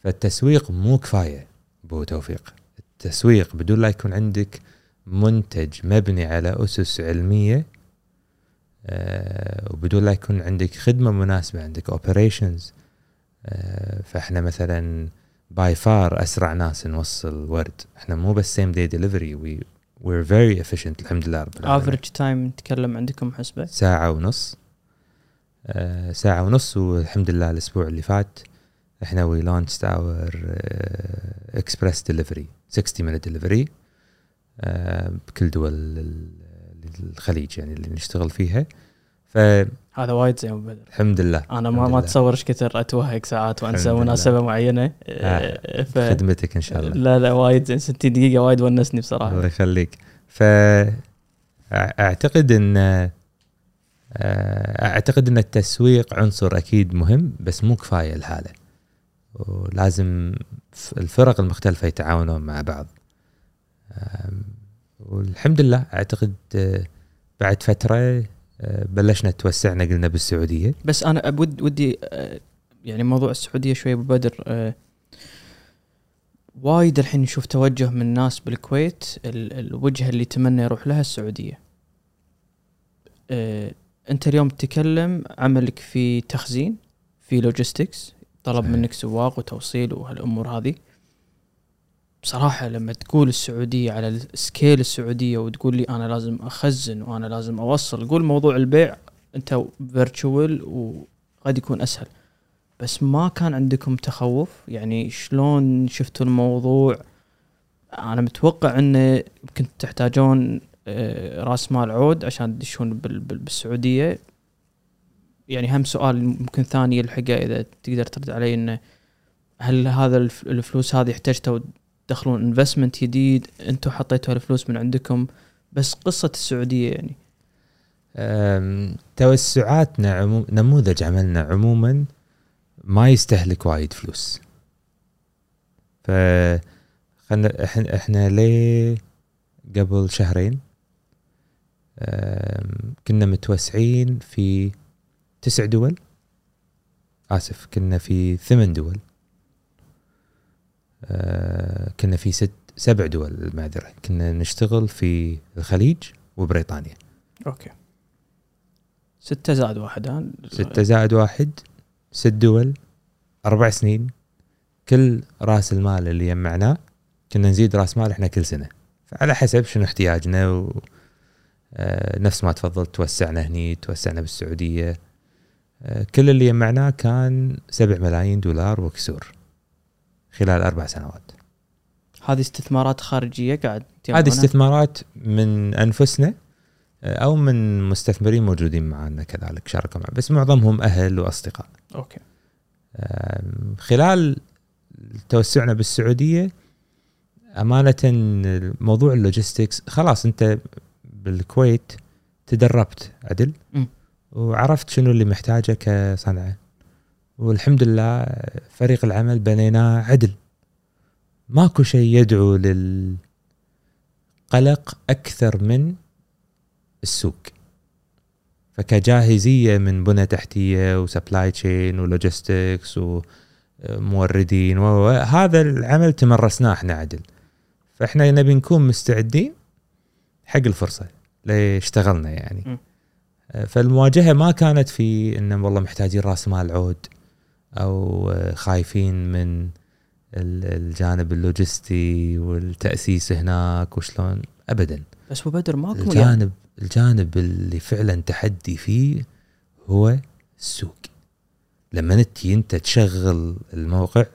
فالتسويق مو كفاية ابو توفيق. التسويق بدون لا يكون عندك منتج مبني على أسس علمية آه، وبدون لا يكون عندك خدمة مناسبة عندك operations فإحنا مثلا by far أسرع ناس نوصل ورد. إحنا مو بس same day delivery we were very efficient الحمد لله رب العالمين. افريج تايم نتكلم عندكم حسبة؟ ساعة ونص. آه، ساعة ونص والحمد لله الأسبوع اللي فات إحنا we launched our express delivery 60 minute delivery بكل دول ال- الخليج يعني اللي نشتغل فيها. فالحمد هذا وايد زين بدر لله أنا ما الحمد ما لله. تصور إيش كثر اتوهق ساعات وأنسى الحمد. مناسبة معينة. آه، ف خدمتك إن شاء الله. لا لا وايد زين. 60 دقيقة وايد ونسني بصراحة. الله يخليك. فاعتقد إن آه، أعتقد إن التسويق عنصر أكيد مهم بس مو كفاية الحاله ولازم الفرق المختلفة يتعاونون مع بعض. والحمد لله أعتقد آه، بعد فترة آه، بلشنا توسعنا قلنا بالسعودية. بس أنا أبود ودي آه، يعني موضوع السعودية شوي أبو بدر وايد الحين نشوف توجه من الناس بالكويت ال- الوجهة اللي يتمنى يروح لها السعودية. أنت اليوم تتكلم عملك في تخزين في logistics طلب صحيح. منك سواق وتوصيل وهالأمور هذه. بصراحة لما تقول السعودية على ال scale السعودية وتقول لي أنا لازم أخزن وأنا لازم أوصل قول موضوع البيع أنت virtual وقد يكون أسهل. بس ما كان عندكم تخوف؟ يعني شلون شفتوا الموضوع؟ أنا متوقع أنه يمكن تحتاجون آه، رأس مال عود عشان تدشون بال- بال- بالسعودية. يعني هم سؤال ممكن ثاني يلحقه إذا تقدر ترد علي أنه هل هذا الف- الفلوس هذه احتجتوا تدخلون انفستمنت جديد؟ أنتم حطيتوا الفلوس من عندكم؟ بس قصة السعودية يعني. توسعاتنا عموم نموذج عملنا عموما ما يستهلك وايد فلوس. ف إحنا إحنا ليه قبل شهرين كنا متوسعين في تسع دول؟ آسف كنا في ثمان دول. أه، كنا في ست سبع دول المعذرة. كنا نشتغل في الخليج وبريطانيا. أوكي. ستة زائد واحد ها؟ ستة زائد واحد ست دول أربع سنين. كل راس المال اللي جمعناه كنا نزيد راس مال إحنا كل سنة. فعلى حسب شنو احتياجنا و آه، نفس ما تفضلت توسعنا هني توسعنا بالسعودية. آه، كل اللي جمعناه كان سبع ملايين دولار وكسور خلال أربع سنوات. هذه استثمارات خارجية قاعد هذه؟ استثمارات من أنفسنا آه، أو من مستثمرين موجودين معنا كذلك شاركوا معنا. بس معظمهم أهل وأصدقاء. أوكي. خلال توسعنا بالسعودية أمانة موضوع ال logistics خلاص أنت بالكويت تدربت عدل. مم. وعرفت شنو اللي محتاجه كصنعة. والحمد لله فريق العمل بنيناه عدل. ماكو شيء يدعو للقلق أكثر من السوق. فكجاهزية من بنى تحتية و supply chain و logistics وموردين وهذا العمل تمرسناه إحنا عدل. فإحنا نبي نكون مستعدين حق الفرصة لاشتغلنا يعني. م. فالمواجهة ما كانت في إنه والله محتاجين راس مال عود أو خايفين من ال- الجانب اللوجستي والتأسيس هناك وشلون ابدا بس أبو بدر ماكو يعني الجانب الجانب اللي فعلا تحدي فيه هو السوق لما أنت أنت تشغل الموقع.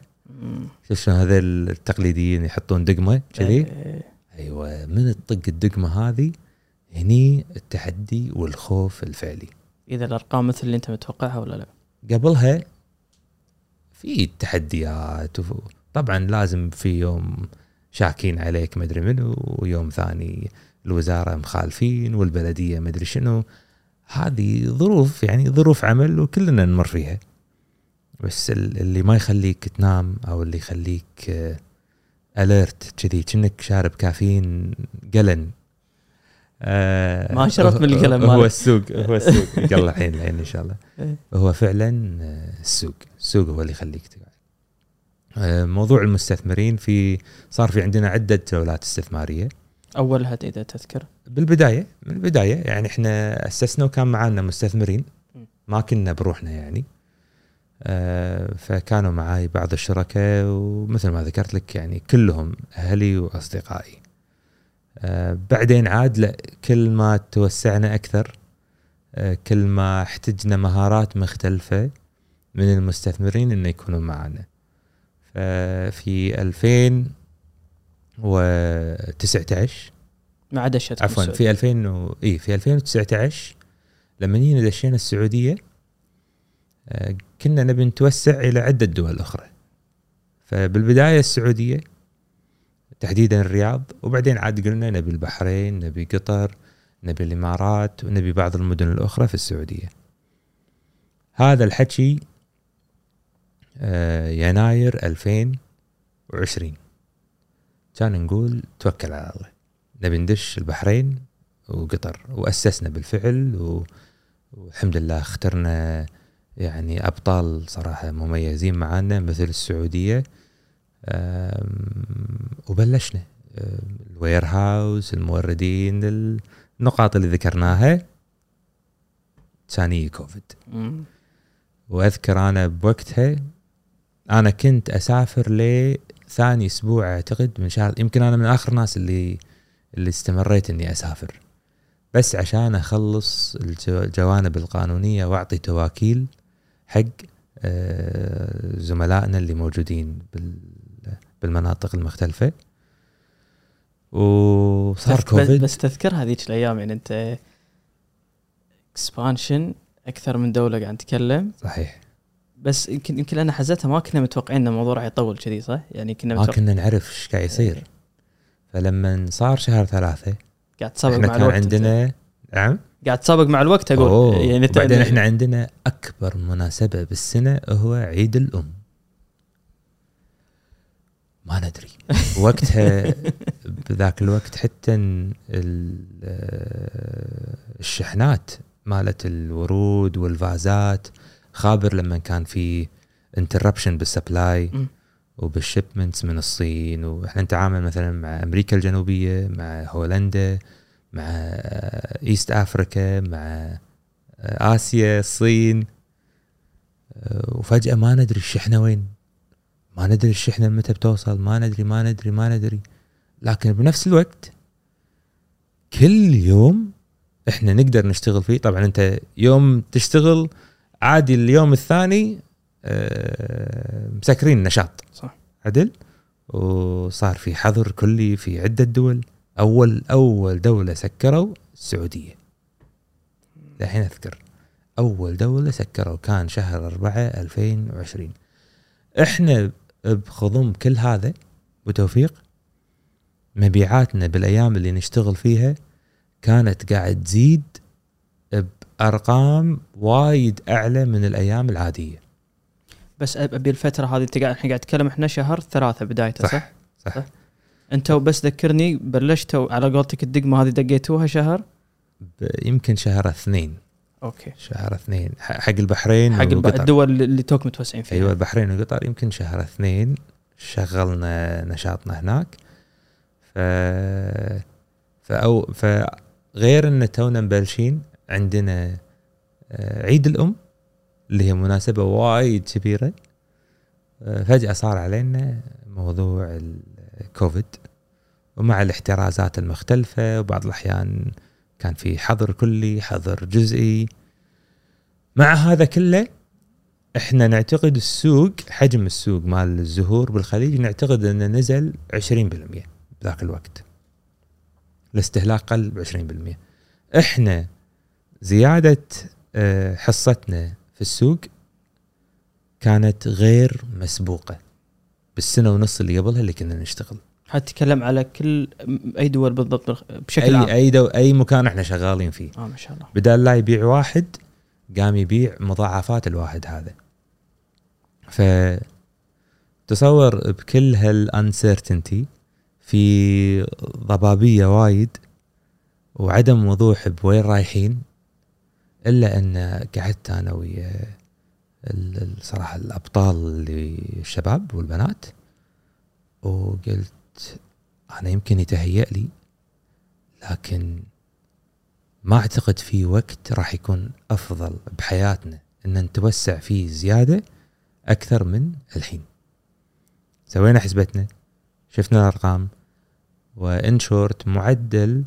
شوف شلون هذول التقليديين يحطون دقمة كذي إيه. أيوه من تطق الدقمة هذه هني التحدي والخوف الفعلي. إذا الأرقام مثل اللي أنت متوقعها ولا لا؟ قبلها في تحديات طبعا لازم في يوم شاكين عليك مدري منو ويوم ثاني الوزارة مخالفين والبلدية مدري شنو. هذه ظروف يعني ظروف عمل وكلنا نمر فيها. بس ال- اللي ما يخليك تنام أو اللي يخليك اليرت كذي كأنك شارب كافيين قلن. آه، ما شربت من القلم هو مالك. السوق هو السوق. يلا الحين الحين إن شاء الله. إيه. هو فعلا آه، السوق السوق هو اللي يخليك تقعد. آه، موضوع المستثمرين في صار في عندنا عدة جولات استثمارية. أولها إذا تذكر. بالبداية من البداية يعني إحنا أسسنا وكان معانا مستثمرين. ما كنا بروحنا يعني. آه، فكانوا معاي بعض الشركاء ومثل ما ذكرت لك يعني كلهم أهلي وأصدقائي. بعدين عاد لا كل ما توسعنا أكثر آه، كل ما احتجنا مهارات مختلفة من المستثمرين إنه يكونوا معنا. ففي 2019 مع دشت عفوا في 2000 و... إي في 2019 لما جينا دشينا السعودية آه، كنا نبي نتوسع إلى عدة دول أخرى. فبالبداية السعودية تحديدا الرياض وبعدين عاد قلنا نبي البحرين نبي قطر نبي الإمارات ونبي بعض المدن الأخرى في السعودية. هذا الحكي آه، يناير 2020 كان نقول توكل على الله. نبي ندش البحرين وقطر وأسسنا بالفعل. والحمد لله اخترنا يعني أبطال صراحة مميزين معانا مثل السعودية. وبلشنا. الوير هاوس الموردين النقاط اللي ذكرناها. كان كوفيد. وأذكر أنا بوقتها أنا كنت أسافر لثاني أسبوع أعتقد من شهر يمكن أنا من آخر الناس اللي اللي استمريت إني أسافر. بس عشان أخلص الجو- الجوانب القانونية وأعطي تواكيل حق آه، زملائنا اللي موجودين بال- بالمناطق المختلفة. وصار كوفيد بس تذكر هذيك الأيام يعني أنت اكسبانشن أكثر من دولة قاعد نتكلم. صحيح. بس يمكن يمكن أنا حزتها ما كنا متوقعين إن الموضوع راح يطول كذي صح؟ يعني كنا ما كنا نعرف إيش قاعد يصير. فلما صار شهر ثلاثة قاعد تسابق مع الوقت. عندنا نعم؟ قاعد تسابق مع الوقت أقول. أوه. يعني وبعدين إحنا عندنا أكبر مناسبة بالسنة هو عيد الأم. ما ندري وقتها بذاك الوقت حتى آه، الشحنات مالت الورود والفازات خابر لما كان في interruption بال supply. وبال shipments من الصين وإحنا نتعامل مثلا مع أمريكا الجنوبية مع هولندا مع East Africa مع آسيا الصين آه، وفجأة ما ندري الشحنة وين ما ندري الشحنه متى بتوصل ما ندري ما ندري ما ندري. لكن بنفس الوقت كل يوم إحنا نقدر نشتغل فيه. طبعا أنت يوم تشتغل عادي اليوم الثاني آه، مسكرين نشاط. صح. عدل؟ وصار في حظر كلي في عدة دول. أول أول دولة سكروا السعودية. الحين أذكر. أول دولة سكروا كان شهر 4 2020 إحنا بخضم كل هذا وتوفيق مبيعاتنا بالأيام اللي نشتغل فيها كانت قاعد تزيد بأرقام وايد أعلى من الأيام العادية. بس أبي الفترة هذه أنت قاعد إحنا قاعد نتكلم إحنا شهر ثلاثة بدايته صح؟ صح؟ صح, صح. أنتوا بس ذكرني بلشتوا على قولتك الدقمة هذه دقيتوها شهر؟ يمكن شهر اثنين. أوكي. شهر اثنين. حق البحرين حق وقطر. الدول اللي توك متوسعين فيها. أيوه البحرين وقطر يمكن شهر اثنين شغلنا نشاطنا هناك. ف فأو فغير إن تونا مبلشين عندنا آه، عيد الأم اللي هي مناسبة وايد كبيرة. آه، فجأة صار علينا موضوع الكوفيد ومع الاحترازات المختلفة وبعض الأحيان كان في حظر كلي حظر جزئي. مع هذا كله إحنا نعتقد السوق حجم السوق مال الزهور بالخليج نعتقد إنه نزل 20% بذاك الوقت. الاستهلاك قل ب 20% إحنا زيادة آه، حصتنا في السوق كانت غير مسبوقة. بالسنة ونص اللي قبلها اللي كنا نشتغل. حتتكلم على كل أي دول بالضبط بشكل عام. أي أي دو أي مكان إحنا شغالين فيه. آه ما شاء الله. بدال لا يبيع واحد قام يبيع مضاعفات الواحد هذا. ف تصور بكل ها ال uncertainty في ضبابية وايد وعدم وضوح بوين رايحين إلا أن قعدت أنا ويا ال- ال- صراحة الأبطال اللي الشباب والبنات وقلت أنا يمكن يتهيأ لي لكن ما أعتقد في وقت راح يكون أفضل بحياتنا إن نتوسع فيه زيادة أكثر من الحين. سوينا حسبتنا شفنا الأرقام وإن شورت معدل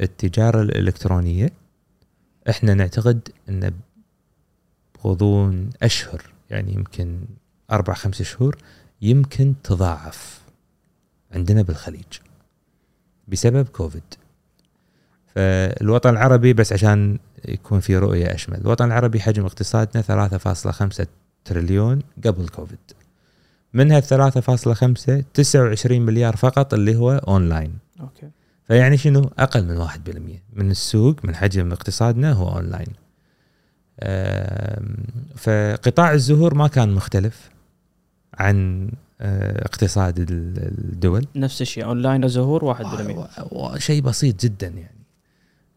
التجارة الإلكترونية إحنا نعتقد إن بغضون أشهر يعني يمكن أربع خمس شهور يمكن تضاعف عندنا بالخليج بسبب كوفيد. فالوطن العربي بس عشان يكون في رؤية أشمل الوطن العربي حجم اقتصادنا 3.5 تريليون قبل كوفيد. منها 3.5 29 مليار فقط اللي هو أونلاين. أوكي. فيعني شنو؟ أقل من 1% من السوق من حجم اقتصادنا هو أونلاين. فقطاع الزهور ما كان مختلف عن اقتصاد ال- الدول. نفس الشيء اونلاين زهور 1% و- و- شيء بسيط جدا يعني.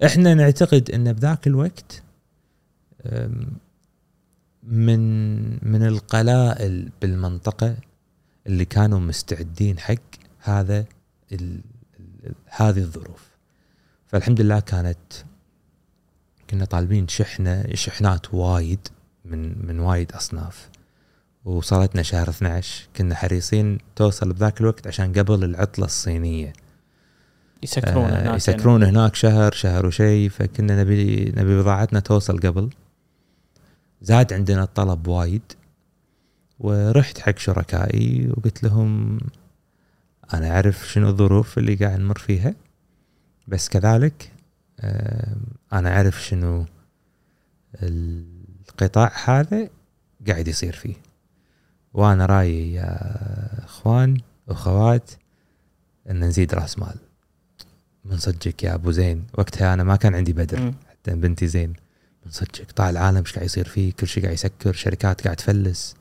إحنا نعتقد إن بذاك الوقت من من القلائل بالمنطقة اللي كانوا مستعدين حق هذا هذه الظروف. فالحمد لله كانت كنا طالبين شحنة شحنات وايد من من وايد أصناف. وصلتنا شهر 12 كنا حريصين توصل بذاك الوقت عشان قبل العطلة الصينية. يسكرون آه، هناك. يسكرون هناك شهر شهر وشيء فكنا نبي نبي بضاعتنا توصل قبل. زاد عندنا الطلب وايد ورحت حق شركائي وقلت لهم أنا أعرف شنو الظروف اللي قاعد نمر فيها بس كذلك آه، أنا أعرف شنو القطاع هذا قاعد يصير فيه. وأنا رايي يا اخوان واخوات ان نزيد راس مال. من صدقك يا ابو زين وقتها أنا ما كان عندي بدر. حتى بنتي زين من صدقك طالع العالم إيش قاعد يصير فيه؟ كل شيء قاعد يسكر شركات قاعد تفلس.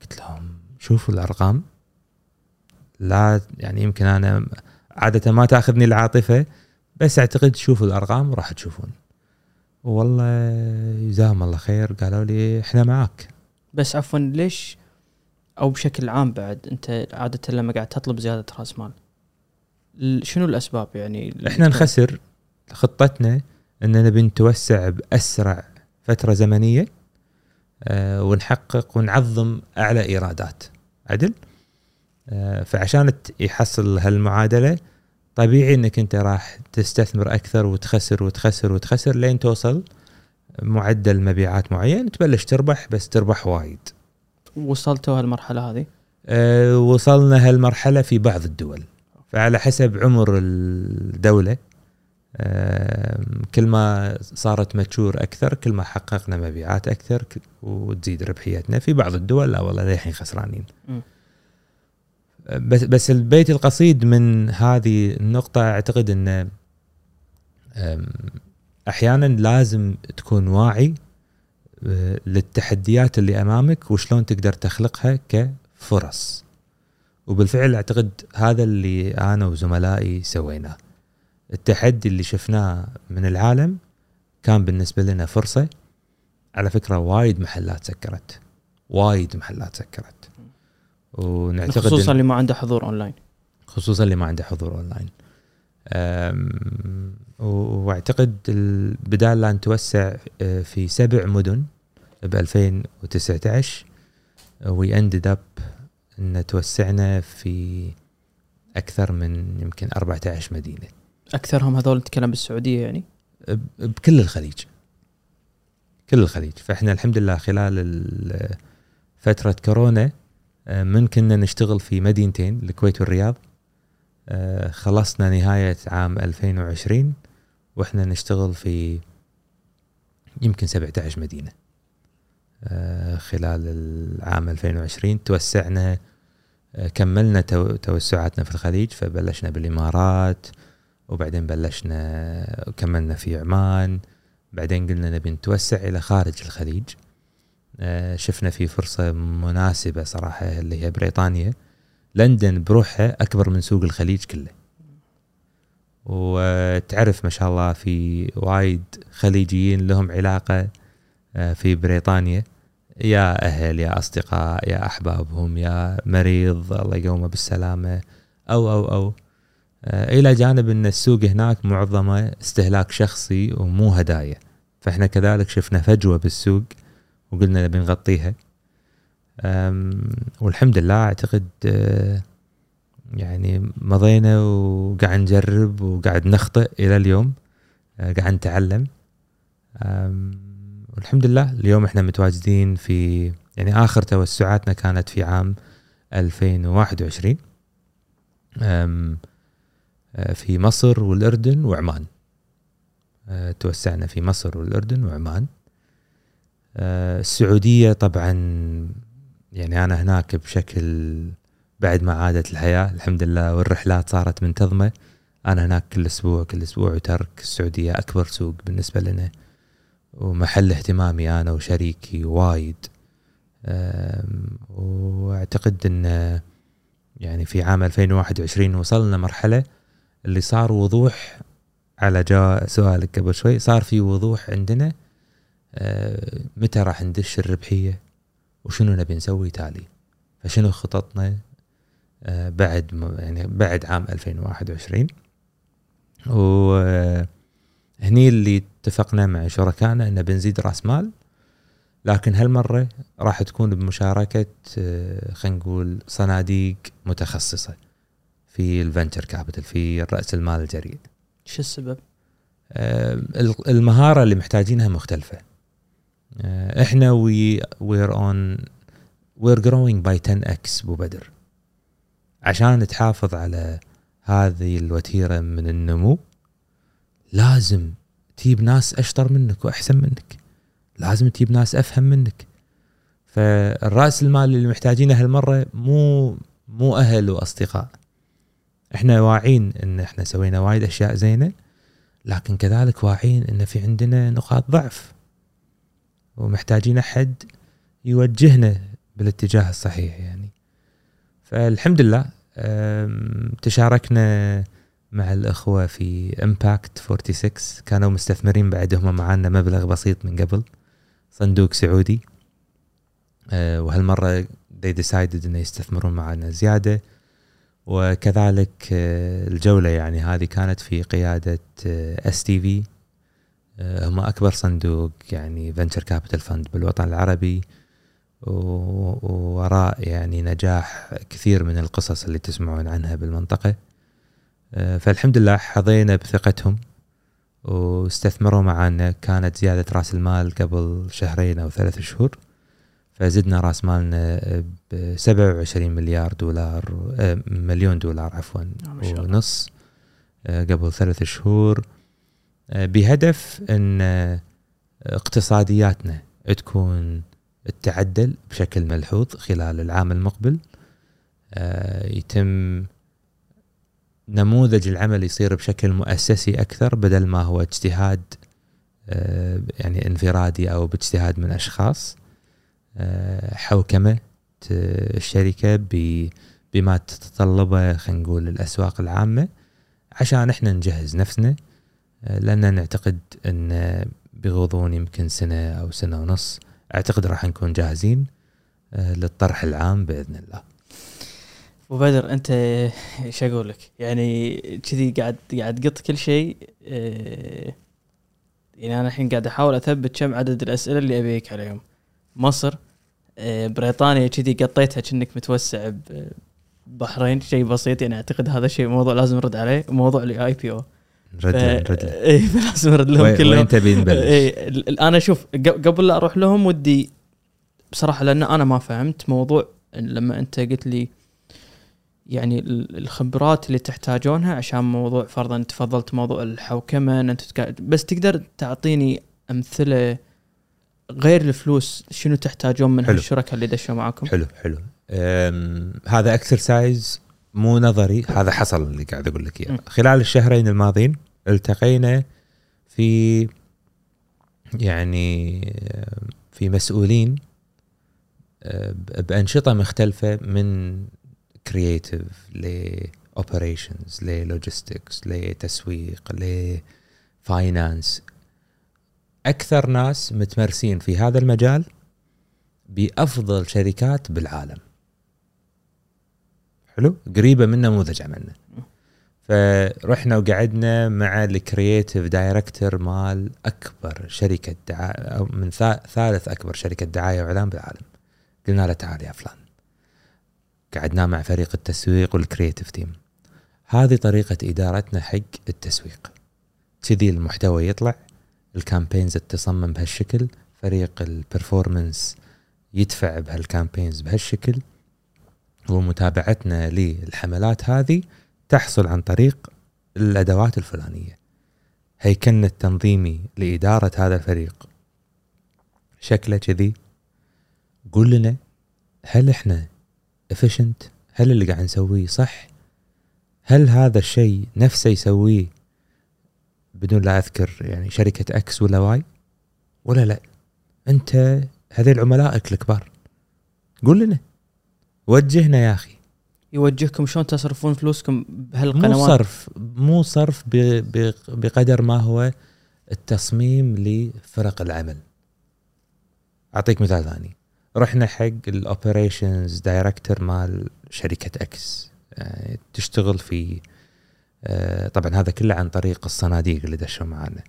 قلت لهم شوفوا الأرقام. لا يعني يمكن أنا عادة ما تأخذني العاطفة بس أعتقد شوفوا الأرقام وراح تشوفون. والله جزاهم الله خير. قالوا لي إحنا معاك. بس عفوا ليش أو بشكل عام بعد أنت عادة لما قاعد تطلب زيادة رأس مال ال- شنو الأسباب؟ يعني إحنا نخسر خطتنا إن نبي نتوسع بأسرع فترة زمنية آه، ونحقق ونعظم أعلى إيرادات. عدل؟ آه، فعشان يحصل هالمعادلة طبيعي إنك أنت راح تستثمر أكثر وتخسر وتخسر وتخسر لين توصل معدل مبيعات معين تبلش تربح بس تربح وايد. وصلتوا هالمرحلة هذه؟ أه، وصلنا هالمرحلة في بعض الدول. فعلى حسب عمر الدولة أه، كل ما صارت ماتشور أكثر كل ما حققنا مبيعات أكثر وتزيد ربحيتنا في بعض الدول. لا والله للحين خسرانين. بس بس البيت القصيد من هذه النقطة أعتقد انه أحيانا لازم تكون واعي للتحديات اللي أمامك وشلون تقدر تخلقها كفرص. وبالفعل أعتقد هذا اللي أنا وزملائي سويناه. التحدي اللي شفناه من العالم كان بالنسبة لنا فرصة. على فكرة وايد محلات سكرت. وايد محلات سكرت. ونعتقد خصوصا اللي ما عنده حضور أونلاين. خصوصا اللي ما عنده حضور أونلاين. واعتقد ال- بدال لا نتوسع آه، في سبع مدن ب 2019 we ended up إن توسعنا في أكثر من يمكن 14 مدينة. أكثرهم هذول نتكلم بالسعودية يعني؟ ب- بكل الخليج. كل الخليج. فإحنا الحمد لله خلال ال- فترة كورونا آه، من كنا نشتغل في مدينتين الكويت والرياض. آه، خلصنا نهاية عام 2020 وإحنا نشتغل في يمكن 17 مدينة. آه، خلال العام 2020 توسعنا آه، كملنا تو- توسعاتنا في الخليج فبلشنا بالإمارات وبعدين بلشنا كملنا في عمان بعدين قلنا نبي نتوسع إلى خارج الخليج. آه، شفنا في فرصة مناسبة صراحة اللي هي بريطانيا. لندن بروحها أكبر من سوق الخليج كله. وتعرف ما شاء الله في وايد خليجيين لهم علاقة آه، في بريطانيا. يا أهل يا أصدقاء يا أحبابهم يا مريض الله يقومه بالسلامة أو أو أو. آه، إلى جانب إن السوق هناك معظمه استهلاك شخصي ومو هدايا. فإحنا كذلك شفنا فجوة بالسوق وقلنا نبي نغطيها. والحمد لله اعتقد آه، يعني مضينا وقاعد نجرب وقاعد نخطئ إلى اليوم آه، قاعد نتعلم. والحمد لله اليوم إحنا متواجدين في يعني آخر توسعاتنا كانت في عام 2021 أم، آه، في مصر والأردن وعمان. توسعنا في مصر والأردن وعمان. السعودية طبعا يعني أنا هناك بشكل بعد ما عادت الحياة الحمد لله والرحلات صارت منتظمة. أنا هناك كل أسبوع كل أسبوع وترك السعودية أكبر سوق بالنسبة لنا. ومحل اهتمامي أنا وشريكي وايد. آم، وأعتقد أن يعني في عام 2021 وصلنا مرحلة اللي صار وضوح على جا سؤالك قبل شوي صار في وضوح عندنا. آه، متى راح ندش الربحية؟ وشنو نبي نسوي تالي؟ فشنو خططنا آه، بعد يعني بعد عام 2021 وهني اللي اتفقنا مع شركائنا ان بنزيد رأس مال لكن هالمرة راح تكون بمشاركة آه، خلينا نقول صناديق متخصصة في ال venture capital في رأس المال الجريء. شو السبب؟ آه، ال- المهارة اللي محتاجينها مختلفة. آه، إحنا we were او we're growing by 10 X أبو بدر. عشان تحافظ على هذه الوتيرة من النمو لازم تجيب ناس أشطر منك وأحسن منك. لازم تجيب ناس أفهم منك. فالرأس المال اللي محتاجينه هالمرة مو مو أهل وأصدقاء. إحنا واعين إن إحنا سوينا وايد أشياء زينة لكن كذلك واعين إن في عندنا نقاط ضعف. ومحتاجين أحد يوجهنا بالاتجاه الصحيح يعني. فالحمد لله تشاركنا مع الأخوة في امباكت 46 كانوا مستثمرين بعد هم معانا مبلغ بسيط من قبل. صندوق سعودي. أه، وهالمرة they decided إنه يستثمرون معنا زيادة. وكذلك آه، الجولة يعني هذه كانت في قيادة اس تي في هم أكبر صندوق يعني venture capital fund بالوطن العربي ووراء يعني نجاح كثير من القصص اللي تسمعون عنها بالمنطقة. آه، فالحمد لله حظينا بثقتهم واستثمروا معنا كانت زيادة رأس المال قبل شهرين أو ثلاث شهور فزدنا رأس مالنا ب 27 مليار دولار آه، مليون دولار عفوا. ونص آه، قبل ثلاث شهور. بهدف أن آه، اقتصادياتنا تكون تعدل بشكل ملحوظ خلال العام المقبل. آه، يتم نموذج العمل يصير بشكل مؤسسي أكثر بدل ما هو اجتهاد آه، يعني انفرادي أو باجتهاد من أشخاص. حوكمة الشركة بما تتطلبه خلينا نقول الأسواق العامة عشان إحنا نجهز نفسنا لأن نعتقد أن بغضون يمكن سنة أو سنة ونص أعتقد راح نكون جاهزين آه، للطرح العام بإذن الله. وبدر أنت إيش أقول لك؟ يعني كذي قاعد قاعد تقط كل شيء آه، يعني أنا الحين قاعد أحاول أثبت كم عدد الأسئلة اللي أبيك عليهم. مصر آه، بريطانيا كذي قطيتها كأنك متوسع ببحرين شيء بسيط يعني أعتقد هذا شيء موضوع لازم نرد عليه موضوع ال IPO نرد نرد اي لازم نرد لهم كلهم وين تبي نبلش؟ اي أنا شوف قبل لا أروح لهم ودي بصراحة لأن أنا ما فهمت موضوع لما أنت قلت لي يعني ال- الخبرات اللي تحتاجونها عشان موضوع فرضا تفضلت موضوع الحوكمة ان انت. بس تقدر تعطيني أمثلة غير الفلوس شنو تحتاجون من حلو. هالشركاء اللي دشوا معاكم؟ حلو حلو هذا اكسرسايز مو نظري هذا حصل اللي قاعد أقول لك إياه. خلال الشهرين الماضيين التقينا في يعني في مسؤولين ب- بأنشطة مختلفة من creative ل operations ل logistics لتسويق ل finance أكثر ناس متمرسين في هذا المجال بأفضل شركات بالعالم. حلو؟ قريبة من نموذج عملنا. فرحنا وقعدنا مع ال creative director مال أكبر شركة دعايه من ثا- ثالث أكبر شركة دعاية وإعلان بالعالم. قلنا له تعال يا فلان. قعدنا مع فريق التسويق وال creative team هذه طريقة إدارتنا حق التسويق. كذي المحتوى يطلع ال campaigns تصمم بهالشكل فريق ال performance يدفع بهال campaigns بهالشكل ومتابعتنا للحملات هذه تحصل عن طريق الأدوات الفلانية. هيكلنا التنظيمي لإدارة هذا الفريق. شكله كذي. قول لنا هل إحنا efficient هل اللي قاعد نسويه صح؟ هل هذا الشيء نفسه يسويه بدون لا أذكر يعني شركة X ولا Y ولا لا. أنت هذول عملائك الكبار. قول لنا. وجهنا يا أخي. يوجهكم شلون تصرفون فلوسكم مو بهالقنوات صرف مو صرف ب- ب- بقدر ما هو التصميم لفرق العمل. أعطيك مثال ثاني. رحنا حق ال operations director مال شركة X يعني تشتغل في آه، طبعا هذا كله عن طريق الصناديق اللي دشوا معانا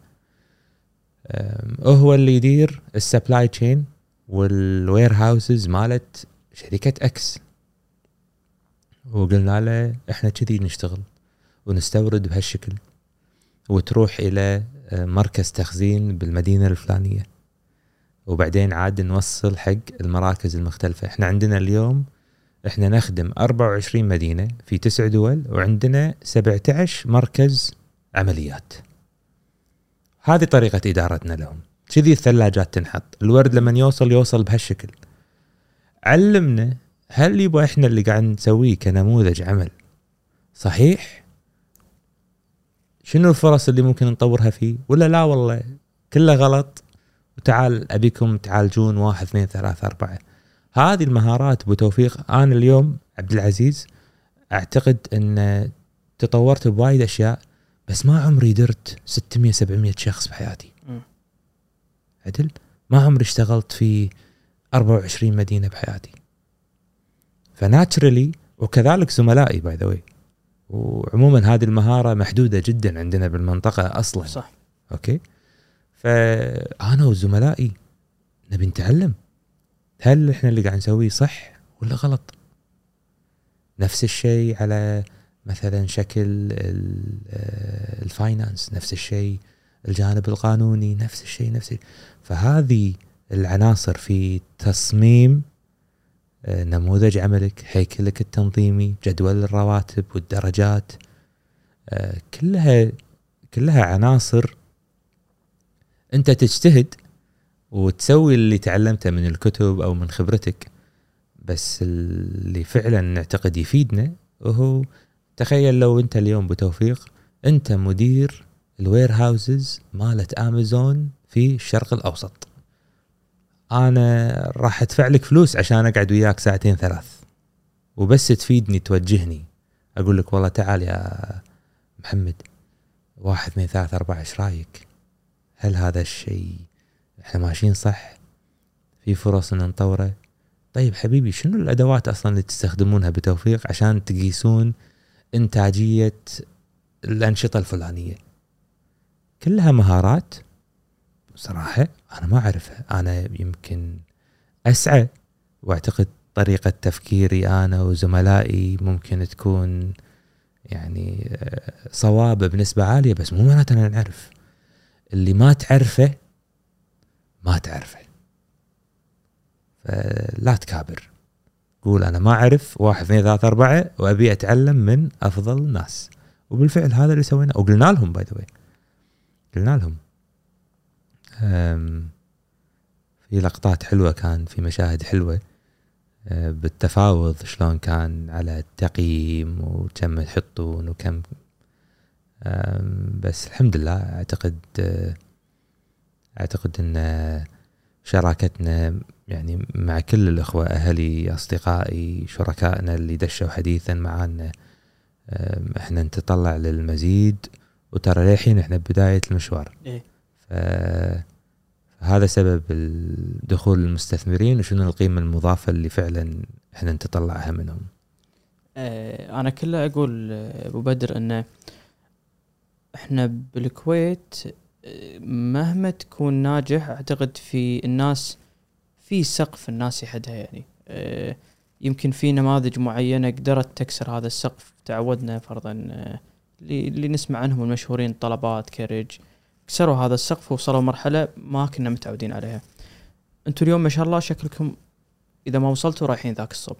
آم، هو اللي يدير ال supply chain وال warehouses مالت شركة X وقلنا له إحنا كذي نشتغل ونستورد بهالشكل وتروح إلى آه، مركز تخزين بالمدينة الفلانية. وبعدين عاد نوصل حق المراكز المختلفة. إحنا عندنا اليوم إحنا نخدم 24 مدينة في تسع دول وعندنا 17 مركز عمليات. هذه طريقة إدارتنا لهم. كذي الثلاجات تنحط. الورد لما يوصل يوصل بهالشكل. علمنا هل يبغى إحنا اللي قاعد نسويه كنموذج عمل؟ صحيح؟ شنو الفرص اللي ممكن نطورها فيه؟ ولا لا والله كله غلط؟ وتعال أبيكم تعالجون واحد اثنين ثلاثة أربعة. هذه المهارات بتوفيق أنا اليوم عبد العزيز أعتقد أن تطورت بوايد أشياء بس ما عمري درت 600 700 شخص بحياتي. عدل؟ ما عمري اشتغلت في 24 مدينة بحياتي. ف naturally وكذلك زملائي by the way وعموما هذه المهارة محدودة جدا عندنا بالمنطقة أصلا. صح. أوكي؟ فأنا وزملائي نبي نتعلم. هل إحنا اللي قاعد نسويه صح ولا غلط؟ نفس الشيء على مثلا شكل آه، ال finance نفس الشيء الجانب القانوني نفس الشيء نفس الشيء. فهذه العناصر في تصميم نموذج عملك هيكلك التنظيمي جدول الرواتب والدرجات آه، كلها كلها عناصر انت تجتهد وتسوي اللي تعلمته من الكتب أو من خبرتك. بس اللي فعلا نعتقد يفيدنا وهو تخيل لو انت اليوم بتوفيق انت مدير الوير هاوسز مالت امازون في الشرق الأوسط. أنا راح أدفع لك فلوس عشان أقعد وياك ساعتين ثلاث. وبس تفيدني توجهني. أقول لك والله تعال يا محمد واحد اثنين ثلاثة أربعة إيش رأيك؟ هل هذا الشيء إحنا ماشيين صح؟ في فرص إن نطوره؟ طيب حبيبي شنو الأدوات أصلا اللي تستخدمونها بتوفيق عشان تقيسون إنتاجية الأنشطة الفلانية؟ كلها مهارات صراحة أنا ما أعرفها. أنا يمكن أسعى وأعتقد طريقة تفكيري أنا وزملائي ممكن تكون يعني آه، صواب بنسبة عالية بس مو معناته أنا نعرف اللي ما تعرفه ما تعرفه. فلا تكابر. قول أنا ما أعرف واحد اثنين ثلاثة أربعة وأبي أتعلم من أفضل الناس. وبالفعل هذا اللي سويناه. وقلنا لهم باي ذا قلنا لهم. في لقطات حلوة كان في مشاهد حلوة. أه، بالتفاوض شلون كان على التقييم وكم تحطون وكم. بس الحمد لله أعتقد أه، أعتقد إن شراكتنا يعني مع كل الأخوة أهلي أصدقائي شركائنا اللي دشوا حديثا معانا إحنا نتطلع للمزيد. وترى للحين إحنا ببدايه المشوار. إيه. فهذا سبب دخول المستثمرين وشنو القيمة المضافة اللي فعلا إحنا نتطلعها منهم. آه، أنا كله أقول أبو بدر انه إحنا بالكويت آه، مهما تكون ناجح أعتقد في الناس في سقف الناس يحدها يعني. آه، يمكن في نماذج معينة قدرت تكسر هذا السقف تعودنا فرضا اللي نسمع عنهم المشهورين طلبات كرج. كسروا هذا السقف ووصلوا مرحلة ما كنا متعودين عليها. أنتم اليوم ما شاء الله شكلكم إذا ما وصلتوا رايحين ذاك الصوب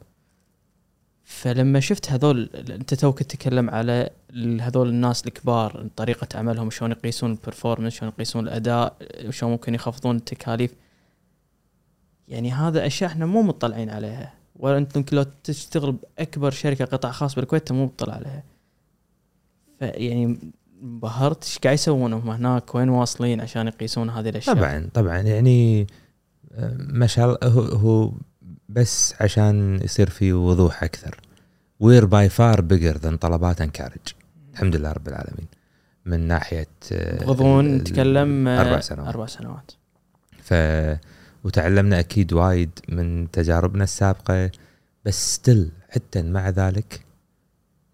فلما شفت هذول انت توك تتكلم على هذول الناس الكبار طريقة عملهم شلون يقيسون البرفورمنس شلون يقيسون الأداء شلون ممكن يخفضون التكاليف. يعني هذا أشياء إحنا مو مطلعين عليها. ولا انت يمكن لو تشتغل بأكبر شركة قطاع خاص بالكويت مو مطلع عليها. فيعني انبهرت إيش قاعد يسوون هم هناك وين واصلين عشان يقيسون هذه الأشياء؟ طبعا طبعا يعني ما شاء الله هو, هو بس عشان يصير في وضوح أكثر. we're by far bigger than طلبات انكارج الحمد لله رب العالمين. من ناحية آه، غضون نتكلم آه، أربع سنوات. أربع سنوات. ف وتعلمنا أكيد وايد من تجاربنا السابقة بس still حتى مع ذلك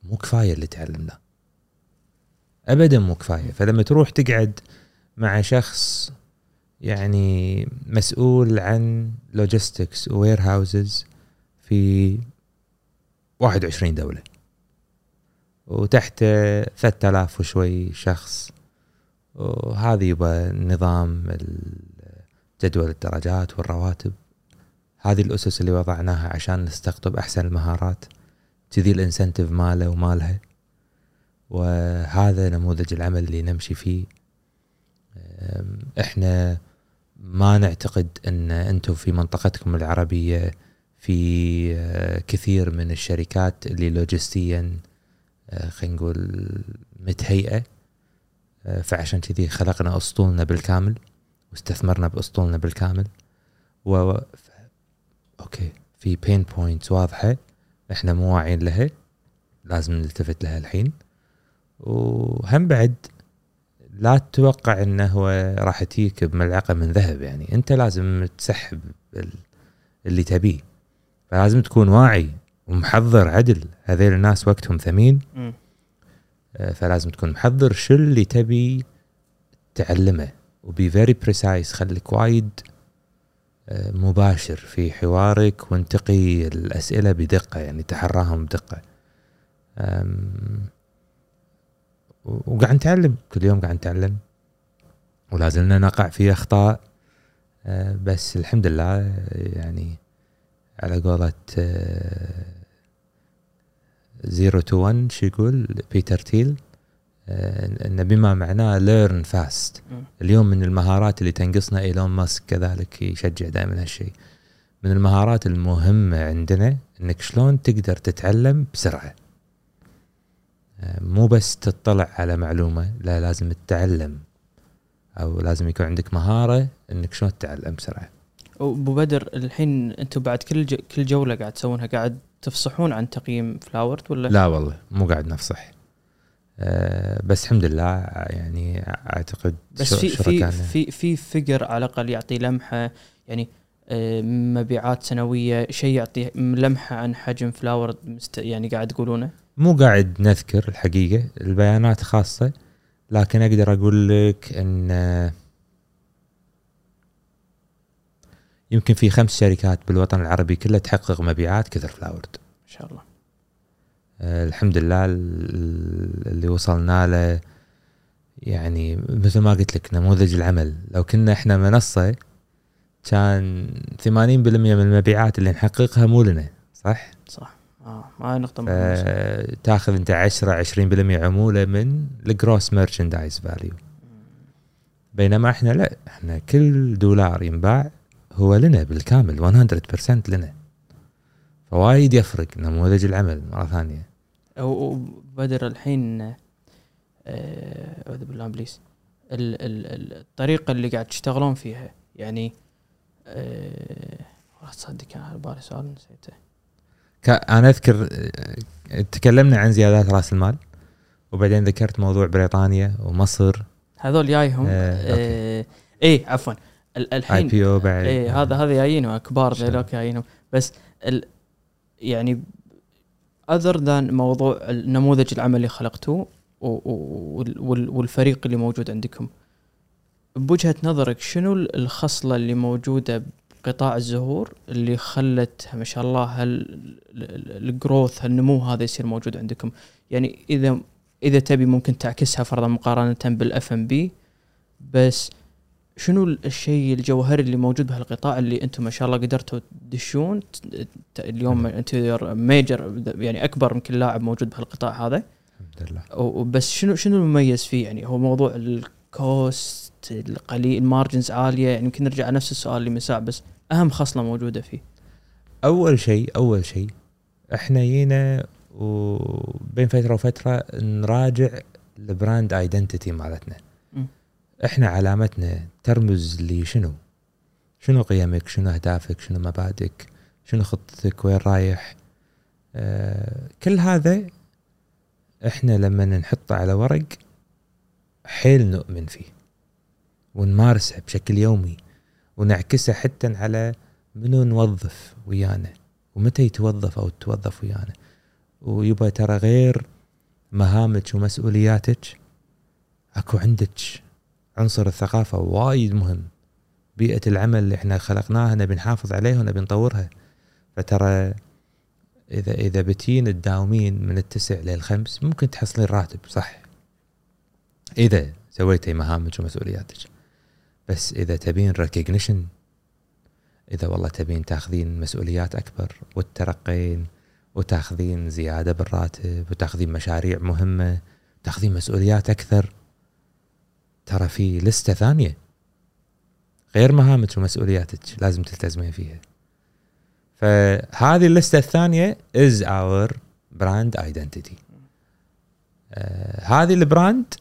مو كفاية اللي تعلمناه. ابدا مو كفاية. فلما تروح تقعد مع شخص يعني مسؤول عن logistics و warehouses في 21 دولة وتحت 3000 وشوي شخص وهذه يبقى نظام جدول الدرجات والرواتب. هذه الأسس اللي وضعناها عشان نستقطب أحسن المهارات. كذي الإنسنتيف ماله ومالها. وهذا نموذج العمل اللي نمشي فيه إحنا ما نعتقد أن أنتم في منطقتكم العربية في آه، كثير من الشركات اللي لوجستيا آه، خلينا نقول متهيئة آه، فعشان كذي خلقنا أسطولنا بالكامل واستثمرنا بأسطولنا بالكامل و. okay في pain points واضحة إحنا مو واعيين لها لازم نلتفت لها الحين وهم بعد لا تتوقع إنه هو راح تجيك بملعقة من ذهب يعني. أنت لازم تسحب ال- اللي تبيه. فلازم تكون واعي ومحضر عدل. هذيل الناس وقتهم ثمين. آه، فلازم تكون محضر شو اللي تبي تعلمه. و be very precise خليك وايد آه، مباشر في حوارك وانتقي الأسئلة بدقة يعني تحراهم بدقة. وقاعد نتعلم. كل يوم قاعد نتعلم. ولا زلنا نقع في أخطاء. آه، بس الحمد لله آه، يعني على قولة Zero to 1 شو يقول؟ بيتر ثيل. آه، إن بما معناه learn fast. اليوم من المهارات اللي تنقصنا إيلون ماسك كذلك يشجع دائما هالشيء. من المهارات المهمة عندنا إنك شلون تقدر تتعلم بسرعة. آه، مو بس تطلع على معلومة لا لازم تتعلم. أو لازم يكون عندك مهارة إنك شلون تتعلم بسرعة. أبو بدر الحين أنتم بعد كل ج... كل جولة قاعد تسوونها قاعد تفصحون عن تقييم فلاورد ولا؟ لا والله مو قاعد نفصح. آه، بس الحمد لله يعني أعتقد بس في في في في figure على الأقل يعطي لمحة يعني آه، مبيعات سنوية شيء يعطي لمحة عن حجم فلاور مست يعني قاعد تقولونه؟ مو قاعد نذكر الحقيقة البيانات خاصة لكن أقدر أقول لك إن يمكن في خمس شركات بالوطن العربي كله تحقق مبيعات كثر فلاورد. ما شاء الله. آه، الحمد لله ال- اللي وصلنا له يعني مثل ما قلت لك نموذج العمل. لو كنا إحنا منصة كان 80% من المبيعات اللي نحققها مو لنا صح؟ صح. آه هاي صح. آه، تاخذ انت 10 20% عمولة من ال gross merchandise value بينما إحنا لا إحنا كل دولار ينباع هو لنا بالكامل 100% لنا. فوايد يفرق نموذج العمل مرة ثانية. و- وبدر الحين آه، أعوذ بالله إبليس ال- ال- ال- الطريقة اللي قاعد تشتغلون فيها يعني والله تصدق كان على بالي سؤال نسيته. أنا أذكر آه، تكلمنا عن زيادات رأس المال وبعدين ذكرت موضوع بريطانيا ومصر. هذول جايهم آه،. آه إيه عفوا. ال- اي الحين بي أو بعد. إيه هذا هذا جايينهم كبار. ذيلوك جايينهم بس ال يعني other than موضوع النموذج العمل اللي خلقتوه والفريق اللي موجود عندكم. بوجهة نظرك شنو الخصلة اللي موجودة بقطاع الزهور اللي خلت ما شاء الله هال ال growth هالنمو هذا يصير موجود عندكم. يعني إذا إذا تبي ممكن تعكسها فرضا مقارنة بالاف ام بي بس شنو الشيء الجوهري اللي موجود بهالقطاع اللي أنتم ما شاء الله قدرتوا تدشون؟ اليوم أنتم major يعني أكبر يمكن لاعب موجود بهالقطاع هذا. الحمد لله. وبس شنو شنو المميز فيه؟ يعني هو موضوع ال cost القليل ال margins عالية. يعني يمكن نرجع على نفس السؤال اللي من ساعه بس أهم خصلة موجودة فيه. أول شيء أول شيء إحنا جينا وبين فترة وفترة نراجع ال brand identity مالتنا. إحنا علامتنا ترمز لشنو؟ شنو قيمك؟ شنو أهدافك؟ شنو مبادئك؟ شنو خطتك؟ وين رايح؟ آه كل هذا إحنا لما نحطه على ورق حيل نؤمن فيه ونمارسه بشكل يومي. ونعكسه حتى على منو نوظف ويانا ومتى يتوظف أو تتوظف ويانا. ويبا ترى غير مهامك ومسؤولياتك أكو عندك عنصر الثقافة وايد مهم. بيئة العمل اللي إحنا خلقناها نبي نحافظ عليها ونبي نطورها. فترى إذا إذا بتين تداومين من التسع للخمس ممكن تحصلين راتب صح. إذا سويتي مهامك ومسؤولياتك. بس إذا تبين recognition إذا والله تبين تاخذين مسؤوليات أكبر وتترقين وتاخذين زيادة بالراتب وتاخذين مشاريع مهمة تاخذين مسؤوليات أكثر ترى في لسته ثانية غير مهامك ومسؤولياتك لازم تلتزمين فيها. فهذه اللسته الثانية is our brand identity هذه ال brand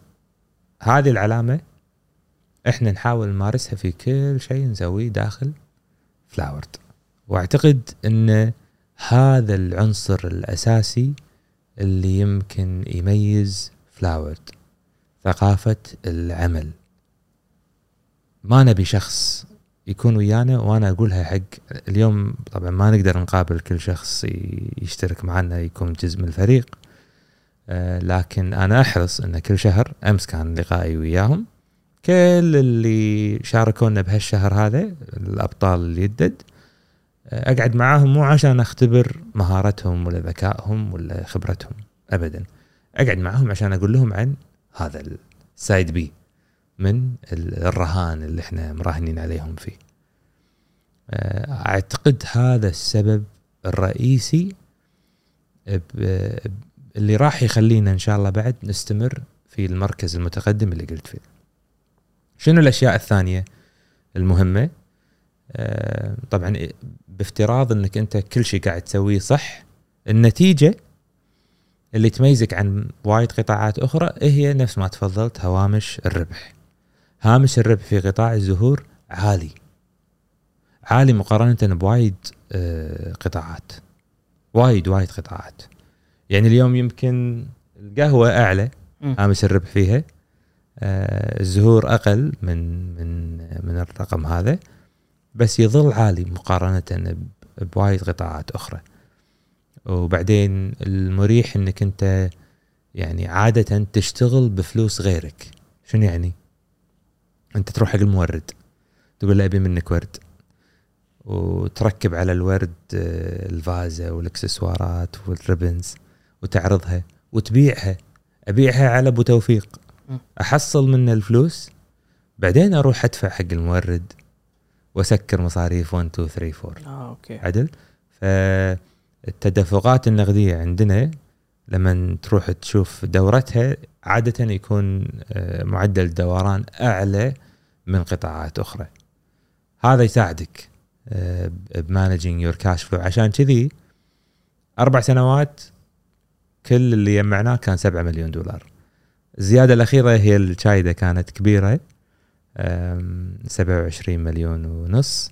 هذه العلامة إحنا نحاول نمارسها في كل شيء نسويه داخل فلاورد وأعتقد إن هذا العنصر الأساسي اللي يمكن يميز فلاورد ثقافة العمل. ما نبي شخص يكون ويانا وأنا أقولها حق اليوم طبعا ما نقدر نقابل كل شخص يشترك معنا يكون جزء من الفريق آه، لكن أنا أحرص إن كل شهر أمس كان لقائي وياهم. كل اللي شاركونا بهالشهر هذا الأبطال اللي آه، أقعد معاهم مو عشان أختبر مهارتهم ولا ذكائهم ولا خبرتهم ابدا. أقعد معاهم عشان أقول لهم عن هذا السايد بي من ال- الرهان اللي إحنا مراهنين عليهم فيه. آه، أعتقد هذا السبب الرئيسي اللي راح يخلينا إن شاء الله بعد نستمر في المركز المتقدم اللي قلت فيه. شنو الأشياء الثانية المهمة؟ آه، طبعا بافتراض إنك أنت كل شيء قاعد تسويه صح النتيجة اللي تميزك عن وايد قطاعات أخرى هي نفس ما تفضلت هوامش الربح. هامش الربح في قطاع الزهور عالي. عالي مقارنة بوايد آه، قطاعات. وايد وايد قطاعات. يعني اليوم يمكن القهوة أعلى. هامش الربح فيها. الزهور أقل من من من الرقم هذا بس يظل عالي مقارنة بوايد قطاعات أخرى. وبعدين المريح إنك أنت يعني عادة تشتغل بفلوس غيرك. شنو يعني؟ أنت تروح حق المورد تقول له أبي منك ورد وتركب على الورد آه، الفازة والإكسسوارات وال ribbons وتعرضها وتبيعها. أبيعها على أبو توفيق. أحصل منه الفلوس بعدين أروح أدفع حق المورد وأسكر مصاريف 1 2 3 4 آه okay. عدل؟ فالتدفقات النقدية عندنا لما تروح تشوف دورتها عادة يكون آه، معدل دوران أعلى من قطاعات أخرى. هذا يساعدك ب managing your cash flow عشان كذي أربع سنوات كل اللي جمعناه كان 7 مليون دولار. الزيادة الأخيرة هي الشايده كانت كبيرة أم، 27 مليون ونص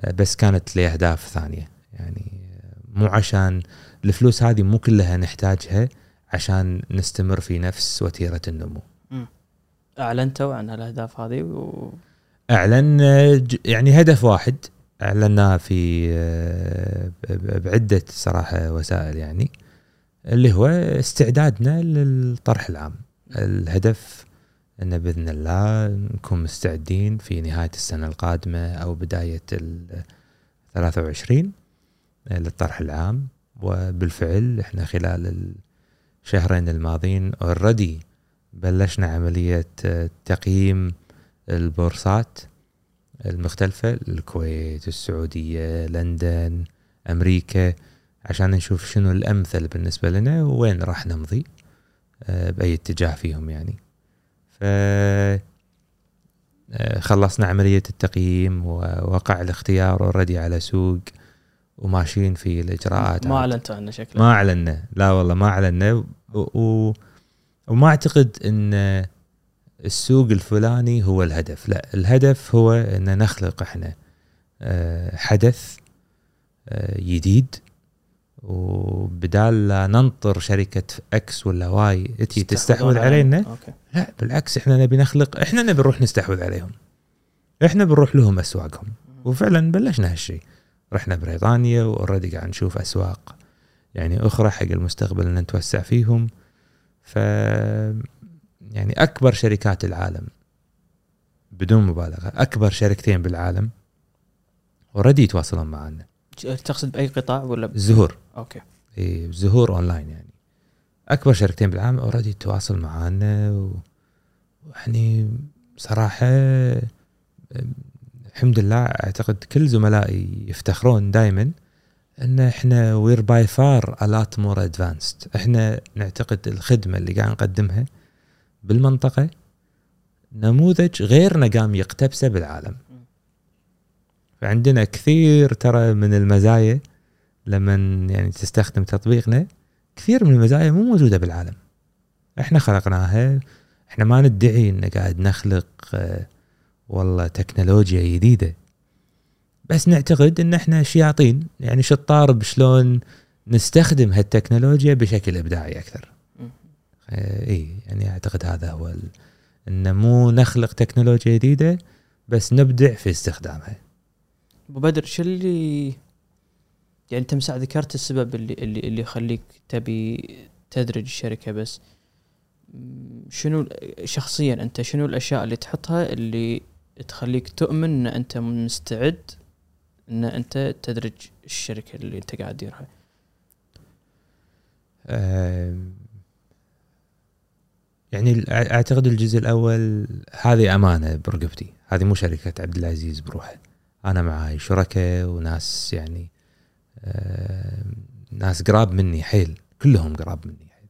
أه، بس كانت لأهداف ثانية. يعني أه، مو عشان الفلوس هذه مو كلها نحتاجها عشان نستمر في نفس وتيرة النمو. أعلنتوا عن الأهداف هذه و... أعلن ج- يعني هدف واحد أعلناه في بعدة صراحة وسائل يعني اللي هو استعدادنا للطرح العام. الهدف ان بإذن الله نكون مستعدين في نهاية السنة القادمة أو بداية ال 23 للطرح العام. وبالفعل إحنا خلال الشهرين الماضيين already بلشنا عملية آه، تقييم البورصات المختلفة الكويت السعودية لندن أمريكا عشان نشوف شنو الأمثل بالنسبة لنا وين راح نمضي. آه، بأي اتجاه فيهم يعني. ف آه، خلصنا عملية التقييم ووقع الاختيار already على سوق وماشيين في الإجراءات. ما. أعلنتوا عنه شكله ما اعلنا لا والله ما اعلنا و... و... وما أعتقد إن السوق الفلاني هو الهدف. لا الهدف هو إن نخلق إحنا آه، حدث آه، جديد. وبدال لا ننطر شركة X ولا Y تجي تستحوذ علينا okay. لا بالعكس إحنا نبي نخلق إحنا نبي نروح نستحوذ عليهم. إحنا بنروح لهم أسواقهم. وفعلا بلشنا هالشيء رحنا بريطانيا و already قاعد نشوف أسواق يعني أخرى حق المستقبل إن نتوسع فيهم. ف يعني أكبر شركات العالم بدون مبالغة أكبر شركتين بالعالم already يتواصلون معنا. تقصد بأي قطاع ولا؟ ب... زهور okay. إيه، زهور أونلاين يعني. أكبر شركتين بالعالم already تواصل معانا ويعني صراحة الحمد لله أعتقد كل زملائي يفتخرون دائما إن إحنا we're by far a lot more advanced إحنا نعتقد الخدمة اللي قاعد نقدمها بالمنطقة نموذج غيرنا قام يقتبسه بالعالم. فعندنا كثير ترى من المزايا لما يعني تستخدم تطبيقنا كثير من المزايا مو موجودة بالعالم. إحنا خلقناها إحنا ما ندعي إن قاعد نخلق آه، والله تكنولوجيا جديدة. بس نعتقد إن إحنا شياطين يعني شطار بشلون نستخدم هالتكنولوجيا بشكل إبداعي أكثر. آه، إي يعني أعتقد هذا هو ال... إن مو نخلق تكنولوجيا جديدة بس نبدع في استخدامها. أبو بدر شو اللي يعني انت ذكرت السبب اللي اللي اللي يخليك تبي تدرج الشركة بس شنو شخصيا انت شنو الأشياء اللي تحطها اللي تخليك تؤمن إن انت مستعد إن انت تدرج الشركة اللي انت قاعد تديرها؟ يعني أعتقد الجزء الأول هذه أمانة برقبتي. هذه مو شركة عبد العزيز بروحه. أنا معاي شركاء وناس يعني ناس قراب مني حيل كلهم قراب مني حيل.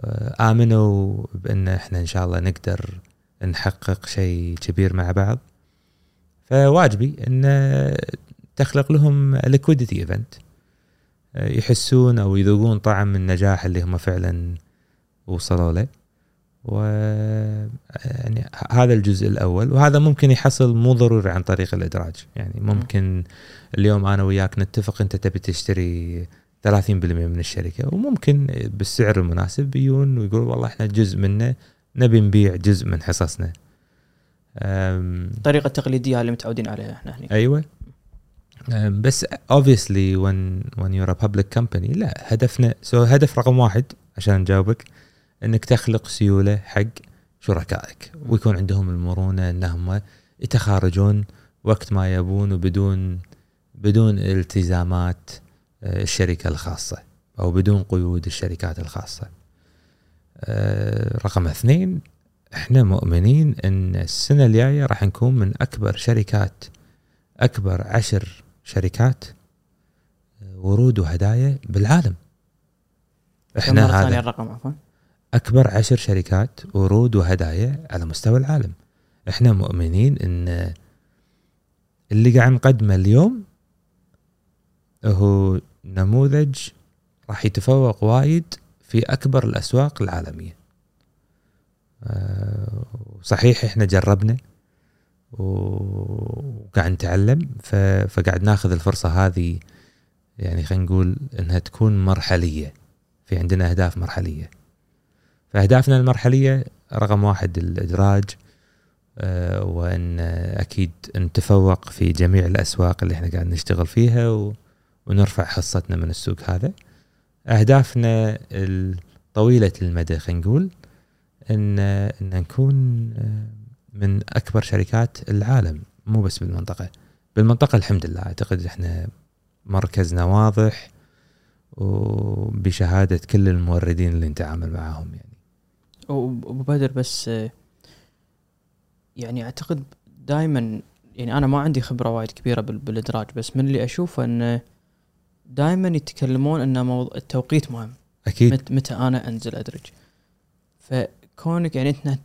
آه، آمنوا بأن إحنا إن شاء الله نقدر نحقق شيء كبير مع بعض. فواجبي إن تخلق لهم liquidity event يحسون أو يذوقون طعم النجاح اللي هم فعلا وصلوا له. و يعني هذا الجزء الأول. وهذا ممكن يحصل مو ضروري عن طريق الإدراج. يعني ممكن اليوم أنا وياك نتفق أنت تبي تشتري 30% من الشركة وممكن بالسعر المناسب يجون ويقول والله إحنا جزء منه نبي نبيع جزء من حصصنا. الطريقة التقليديه اللي متعودين عليها إحنا هنا أيوه. بس when when you're a public company لا هدفنا سو هدف رقم واحد عشان نجاوبك إنك تخلق سيولة حق شركائك ويكون عندهم المرونة إنهم يتخارجون وقت ما يبون وبدون بدون التزامات آه، الشركة الخاصة أو بدون قيود الشركات الخاصة. آه، رقم اثنين إحنا مؤمنين إن السنة الجاية راح نكون من أكبر شركات أكبر عشر شركات آه، ورود وهدايا بالعالم. ثانية هذا الرقم عفوا أكبر عشر شركات ورود وهدايا على مستوى العالم. إحنا مؤمنين إن اللي قاعد نقدمه اليوم هو نموذج راح يتفوق وايد في أكبر الأسواق العالمية. آه، صحيح إحنا جربنا وقاعد نتعلم فقاعد ناخذ الفرصة هذه يعني خلينا نقول إنها تكون مرحلية في عندنا أهداف مرحلية فأهدافنا المرحلية رقم واحد الإدراج آه، وإن أكيد نتفوق في جميع الأسواق اللي إحنا قاعد نشتغل فيها و- ونرفع حصتنا من السوق هذا. أهدافنا الطويله المدى خلينا نقول ان إن نكون آه، من أكبر شركات العالم مو بس بالمنطقة. بالمنطقة الحمد لله أعتقد إحنا مركزنا واضح وبشهادة كل الموردين اللي نتعامل معاهم يعني. أبو بدر بس آه، يعني أعتقد دائما يعني أنا ما عندي خبرة وايد كبيرة بال- بالإدراج بس من اللي أشوفه انه دائما يتكلمون إن موضوع التوقيت مهم. أكيد. مت متى أنا أنزل أدرج. فكونك يعني انت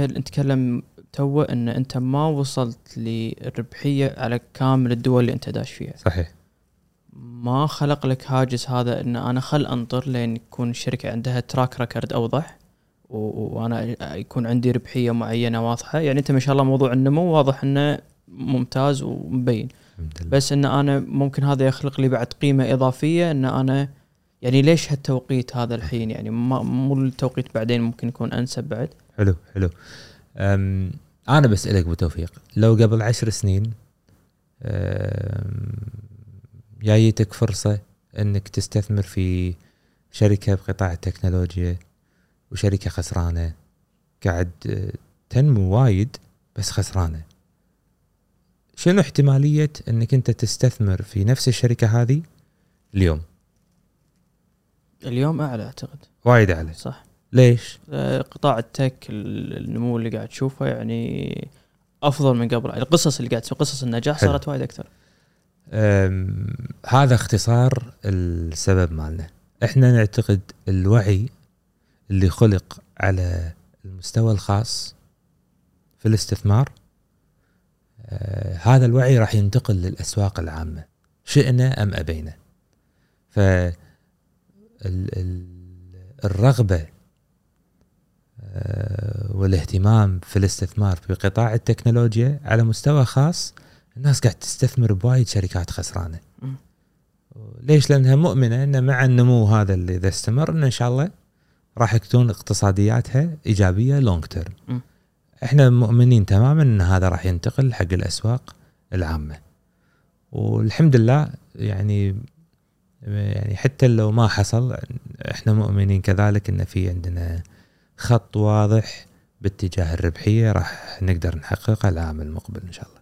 نتكلم تو إن أنت ما وصلت للربحية على كامل الدول اللي أنت داش فيها. صحيح. ما خلق لك هاجس هذا إن أنا خل أنطر لين يكون الشركة عندها track record أوضح وأنا يكون عندي ربحية معينة واضحة. يعني أنت ما شاء الله موضوع النمو واضح إنه ممتاز ومبين. الحمد لله. بس إن أنا ممكن هذا يخلق لي بعد قيمة إضافية إن أنا يعني ليش هالتوقيت هذا الحين؟ يعني ما مو التوقيت بعدين ممكن يكون أنسب بعد. حلو حلو. أم أنا بسألك ابو توفيق لو قبل عشر سنين جايتك فرصة إنك تستثمر في شركة بقطاع التكنولوجيا وشركة خسرانة. قاعد أه، تنمو وايد بس خسرانة. شنو احتمالية إنك أنت تستثمر في نفس الشركة هذه اليوم؟ اليوم أعلى أعتقد. وايد أعلى. صح. ليش؟ آه، قطاع التك ال- النمو اللي قاعد تشوفه يعني أفضل من قبل. القصص اللي قاعد قصص النجاح حلو. صارت وايد أكثر. هذا اختصار السبب مالنا. إحنا نعتقد الوعي اللي خلق على المستوى الخاص في الاستثمار هذا الوعي راح ينتقل للأسواق العامة شئنا أم أبينا ف ال- ال- الرغبة آه، والاهتمام في الاستثمار في قطاع التكنولوجيا على مستوى خاص الناس قاعد تستثمر بوايد شركات خسرانة. ليش لأنها مؤمنة إن مع النمو هذا اللي إذا استمر إن شاء الله راح تكون اقتصادياتها إيجابية لونج تيرم. إحنا مؤمنين تماما إن هذا راح ينتقل حق الأسواق العامة. والحمد لله يعني يعني حتى لو ما حصل إحنا مؤمنين كذلك إن في عندنا خط واضح باتجاه الربحية راح نقدر نحققه العام المقبل إن شاء الله.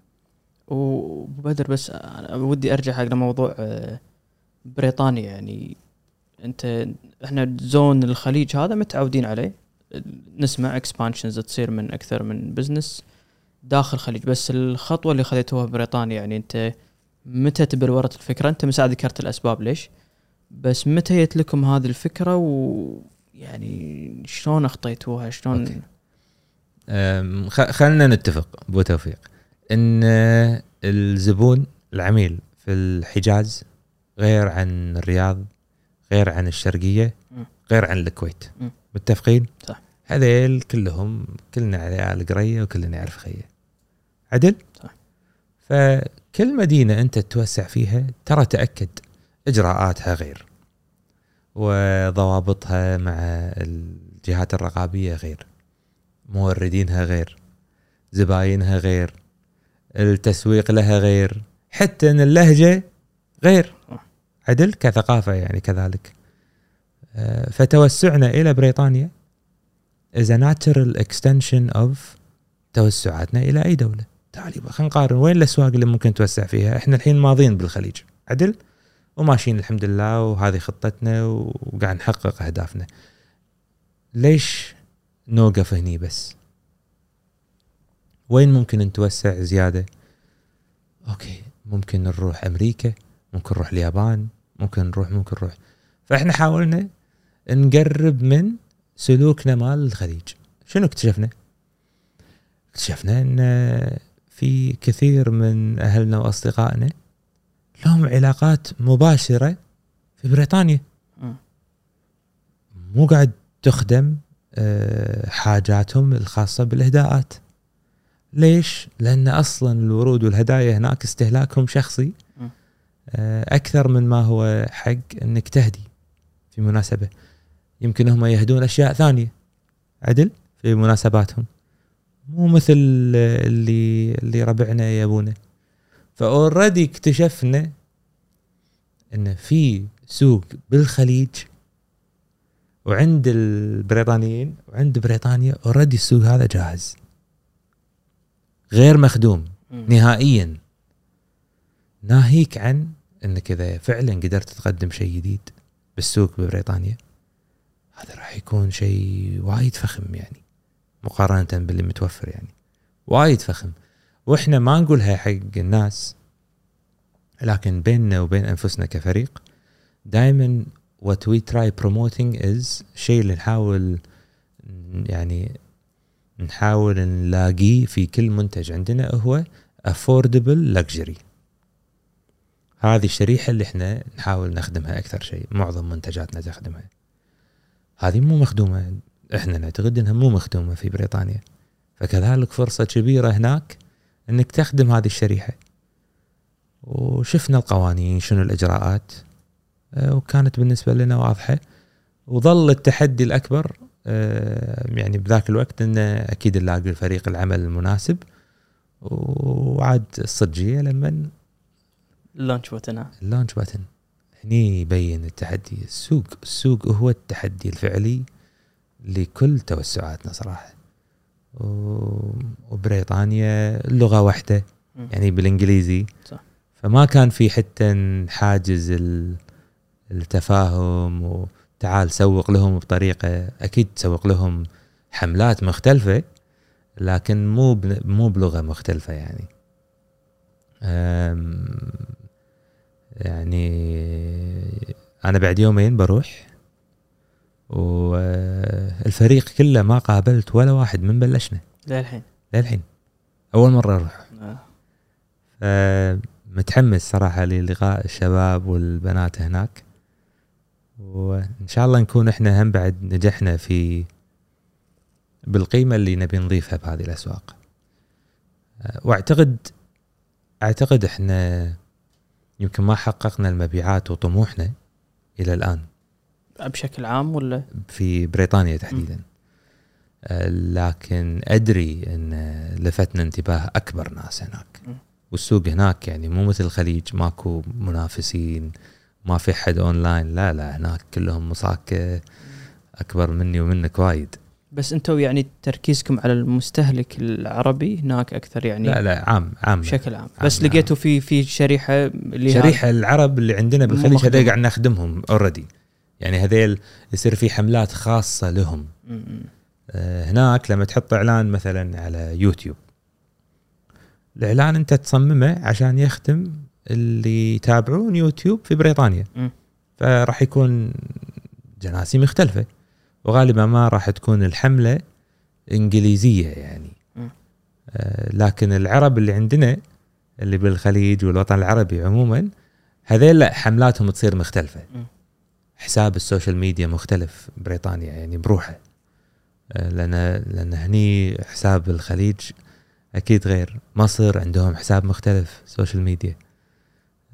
وبدر بس ودي أرجع حق موضوع آه، بريطانيا. يعني أنت إحنا زون الخليج هذا متعودين عليه. نسمع expansions تصير من أكثر من business داخل الخليج. بس الخطوة اللي خذيتوها بريطانيا يعني أنت متى تبلورت الفكرة؟ أنت مساعد ذكرت الأسباب ليش؟ بس متى جت لكم هذه الفكرة؟ ويعني شلون أخطيتوها؟ شلون؟ okay. أم، خ- خلنا نتفق ابو توفيق إن الزبون العميل في الحجاز غير عن الرياض غير عن الشرقية. غير عن الكويت. متفقين؟ صح. هذيل كلهم كلنا عيال قرية وكلنا يعرف خيه عدل؟ صح. فكل مدينة أنت تتوسع فيها ترى تأكد إجراءاتها غير. وضوابطها مع الجهات الرقابية غير. موردينها غير. زباينها غير. التسويق لها غير. حتى إن اللهجة غير. عدل؟ كثقافة يعني كذلك. فتوسعنا إلى بريطانيا a natural extension of توسعاتنا إلى أي دولة. تعالي خلينا نقارن. وين الأسواق اللي ممكن توسع فيها؟ إحنا الحين ماضيين بالخليج. عدل؟ وماشيين الحمد لله وهذه خطتنا وقاعد نحقق أهدافنا. ليش نوقف هني بس؟ وين ممكن نتوسع زيادة؟ أوكي ممكن نروح أمريكا ممكن نروح اليابان ممكن نروح ممكن نروح. فإحنا حاولنا نقرب من سلوكنا مال الخليج شنو اكتشفنا اكتشفنا إن في كثير من أهلنا وأصدقائنا لهم علاقات مباشرة في بريطانيا. مو قاعد تخدم آه، حاجاتهم الخاصة بالإهداءات ليش؟ لأن أصلا الورود والهدايا هناك استهلاكهم شخصي. آه، أكثر من ما هو حق إنك تهدي في مناسبة يمكن هم يهدون أشياء ثانية. عدل في مناسباتهم. مو مثل اللي اللي ربعنا يبونه فأوريدي اكتشفنا إن في سوق بالخليج وعند البريطانيين وعند بريطانيا أوريدي السوق هذا جاهز. غير مخدوم. نهائيا. ناهيك عن إنك إذا فعلا قدرت تقدم شيء جديد بالسوق ببريطانيا. هذا راح يكون شيء وايد فخم يعني مقارنة باللي متوفر يعني. وايد فخم. وإحنا ما نقولها حق الناس لكن بيننا وبين أنفسنا كفريق دائما what we try promoting is الشيء اللي نحاول يعني نحاول نلاقيه في كل منتج عندنا هو affordable luxury. هذه الشريحة اللي إحنا نحاول نخدمها أكثر شيء معظم منتجاتنا تخدمها. هذه مو مخدومة. إحنا نعتقد إنها مو مخدومة في بريطانيا. فكذلك فرصة كبيرة هناك إنك تخدم هذه الشريحة. وشفنا القوانين شنو الإجراءات. آه، وكانت بالنسبة لنا واضحة. وظل التحدي الأكبر آه، يعني بذاك الوقت انه أكيد نلاقي الفريق العمل المناسب. وعاد الصجية لما اللانش بوتن اللانش باتن هني يبين التحدي السوق السوق هو التحدي الفعلي لكل توسعاتنا صراحة و- وبريطانيا اللغة واحدة مم. يعني بالإنجليزي صح. فما كان في حتى حاجز ال- التفاهم وتعال سوق لهم بطريقة أكيد تسوق لهم حملات مختلفة لكن مو مو بلغة مختلفة يعني يعني أنا بعد يومين بروح والفريق كله ما قابلت ولا واحد من بلشنا. للحين؟ للحين. أول مرة أروح. آه. فمتحمس صراحة للقاء الشباب والبنات هناك. وإن شاء الله نكون إحنا هم بعد نجحنا في بالقيمة اللي نبي نضيفها بهذه الأسواق. أه، وأعتقد أعتقد إحنا يمكن ما حققنا المبيعات وطموحنا إلى الآن. بشكل عام ولا؟ في بريطانيا تحديدا. أه، لكن أدري أن لفتنا انتباه أكبر ناس هناك. م. والسوق هناك يعني مو مثل الخليج ماكو منافسين ما في حد أونلاين. لا لا هناك كلهم مصاك أكبر مني ومنك وايد. بس أنتم يعني تركيزكم على المستهلك العربي هناك أكثر يعني لا لا عام عام بشكل عام عام، بس. لقيتوا في في شريحة اللي شريحة العرب اللي عندنا بالخليج. هذول قاعد نخدمهم already يعني هذيل يصير في حملات خاصة لهم م. آه، هناك لما تحط إعلان مثلا على يوتيوب الإعلان أنت تصممه عشان يخدم اللي يتابعون يوتيوب في بريطانيا م. فراح يكون جناسي مختلفة وغالبا ما راح تكون الحملة إنجليزية يعني. آه، لكن العرب اللي عندنا اللي بالخليج والوطن العربي عموما هذيل لا حملاتهم تصير مختلفة. م. حساب ال social media مختلف بريطانيا يعني بروحه. آه، لأن لأن هني حساب الخليج أكيد غير. مصر عندهم حساب مختلف social media.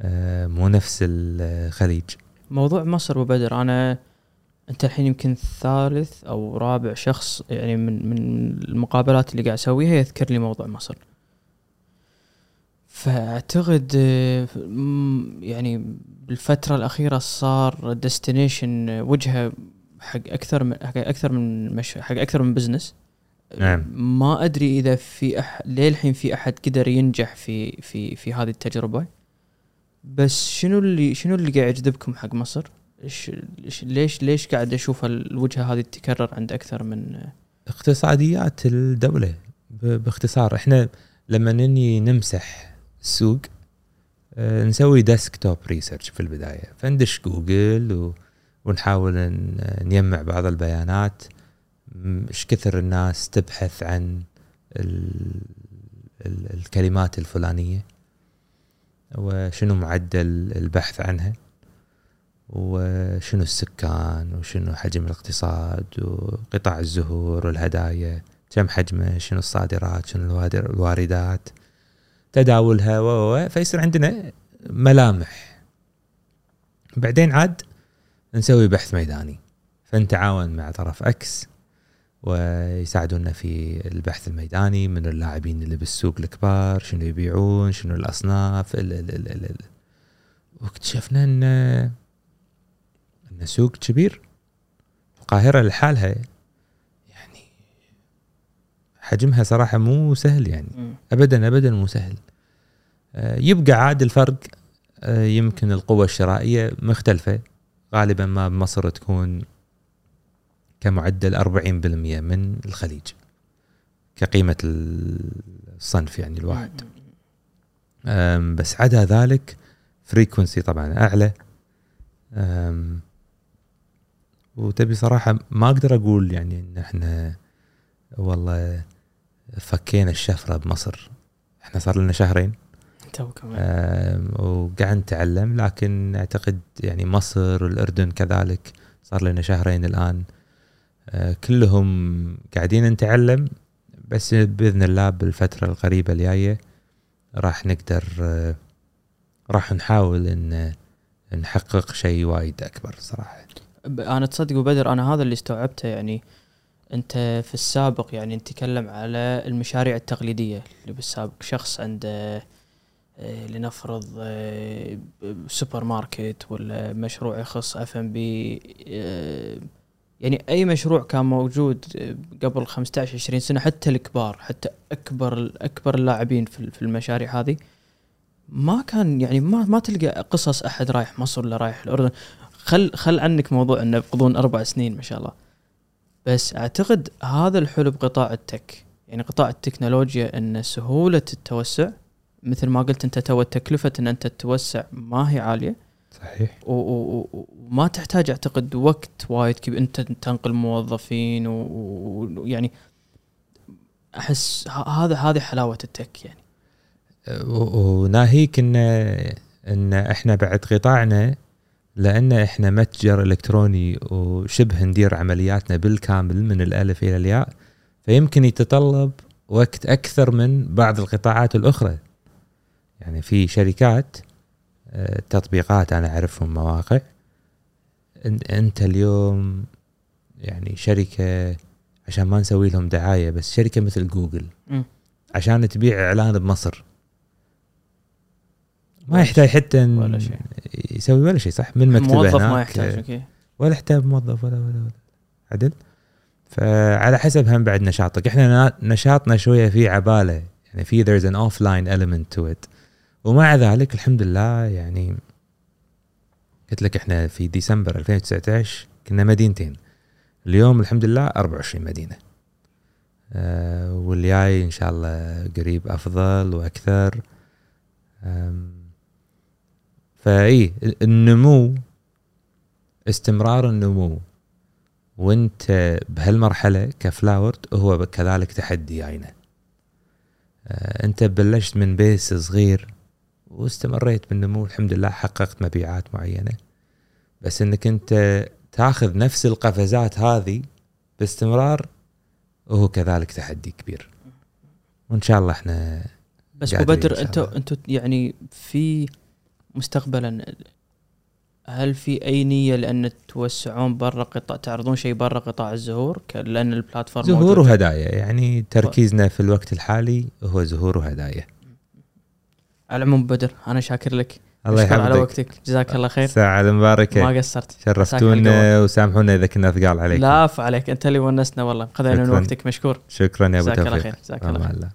آه، مو نفس الخليج. موضوع مصر وبدر أنا أنت الحين يمكن ثالث أو رابع شخص يعني من من المقابلات اللي قاعد أسويها يذكر لي موضوع مصر فأعتقد يعني بالفترة الأخيرة صار destination وجهة حق أكثر من حق أكثر من مش حق أكثر من business نعم. ما أدري إذا في أح... للحين في أحد قدر ينجح في في في هذه التجربة بس شنو اللي شنو اللي قاعد يجذبكم حق مصر؟ إيش ليش ليش قاعد أشوف الوجهة هذه تتكرر عند أكثر من اقتصاديات الدولة؟ باختصار إحنا لما نني نمسح السوق آه، نسوي desktop research في البداية. فندش جوجل و... ونحاول نجمع بعض البيانات. إيش كثر الناس تبحث عن ال... ال... الكلمات الفلانية؟ وشنو معدل البحث عنها؟ وشنو السكان وشنو حجم الاقتصاد وقطاع الزهور والهدايا كم حجمه شنو الصادرات شنو الواردات تداولها و فيصير عندنا ملامح بعدين عاد نسوي بحث ميداني فنتعاون مع طرف إكس ويساعدونا في البحث الميداني من اللاعبين اللي بالسوق الكبار شنو يبيعون شنو الأصناف ال ال ال ال ال. واكتشفنا إن إن سوق كبير. القاهرة لحالها يعني حجمها صراحة مو سهل يعني. ابدا ابدا مو سهل. آه، يبقى عاد الفرق آه، يمكن القوة الشرائية مختلفة. غالبا ما بمصر تكون كمعدل 40% من الخليج كقيمة الصنف يعني الواحد. بس عدا ذلك فريكونسي طبعا أعلى. أم، وتبي صراحة ما أقدر أقول يعني إن إحنا والله فكينا الشفره بمصر. إحنا صار لنا شهرين. وقاعد نتعلم لكن أعتقد يعني مصر والأردن كذلك صار لنا شهرين الآن. أه، كلهم قاعدين نتعلم بس بإذن الله بالفترة القريبة الجاية راح نقدر أه، راح نحاول إن نحقق شيء وايد أكبر صراحة. أنا تصدق وبدر أنا هذا اللي استوعبته يعني أنت في السابق يعني نتكلم على المشاريع التقليدية اللي بالسابق شخص عنده آه، لنفرض آه، سوبر ماركت ولا مشروع يخص اف ام بي يعني أي مشروع كان موجود آه، قبل 15 20 سنة حتى الكبار حتى أكبر أكبر اللاعبين في المشاريع هذه ما كان يعني ما ما تلقى قصص أحد رايح مصر ولا رايح الأردن. خل خل عنك موضوع إنه بقضون أربع سنين ما شاء الله. بس أعتقد هذا الحلو بقطاع ال tech يعني قطاع التكنولوجيا إن سهولة التوسع مثل ما قلت أنت تو تكلفه إن أنت تتوسع ما هي عالية. صحيح. وما تحتاج أعتقد وقت وايد كبير أنت تنقل موظفين ويعني أحس هذا هذه حلاوة التك يعني. و- وناهيك إن إن إحنا بعد قطاعنا لأن إحنا متجر إلكتروني وشبه ندير عملياتنا بالكامل من الألف إلى الياء فيمكن يتطلب وقت أكثر من بعض القطاعات الأخرى. يعني في شركات آه، تطبيقات أنا أعرفهم مواقع. أنت اليوم يعني شركة عشان ما نسوي لهم دعاية بس شركة مثل جوجل. عشان تبيع إعلان بمصر. ما يحتاج حتى إن ولا شيء. يسوي ولا شيء صح؟ من مكتبه موظف ما يحتاج أوكي. ولا يحتاج موظف ولا ولا ولا. عدل؟ فعلى حسب هم بعد نشاطك. إحنا نا- نشاطنا شوية في عبالة يعني في there's an offline element to it. ومع ذلك الحمد لله يعني قلت لك إحنا في ديسمبر 2019 كنا مدينتين. اليوم الحمد لله 24 مدينة. آه والجاي إن شاء الله قريب أفضل وأكثر. فال growth النمو استمرار النمو. وانت بهالمرحلة كفلاورد هو كذلك تحدي آه، انت بلشت من base صغير واستمريت بالنمو الحمد لله حققت مبيعات معينة. بس انك انت تاخذ نفس القفزات هذه باستمرار وهو كذلك تحدي كبير. وان شاء الله إحنا بس شاء أنتوا الله. أنتوا يعني في مستقبلا. هل في أي نية لأن توسعون برا قطاع تعرضون شيء برا قطاع الزهور؟ لأن البلاتفورم زهور؟ وهدايا. يعني تركيزنا في الوقت الحالي هو زهور وهدايا. على العموم بدر أنا شاكر لك. الله شكرا على يحفظك. وقتك. جزاك الله خير. ساعة ما المباركة قصرت شرفتونا وسامحونا إذا كنا ثقال عليكم. لا عفو عليك. أنت اللي ونسنا والله. خذينا من. وقتك مشكور. شكرا يا أبو جزاك الله توفيق. خير. جزاك الله خير.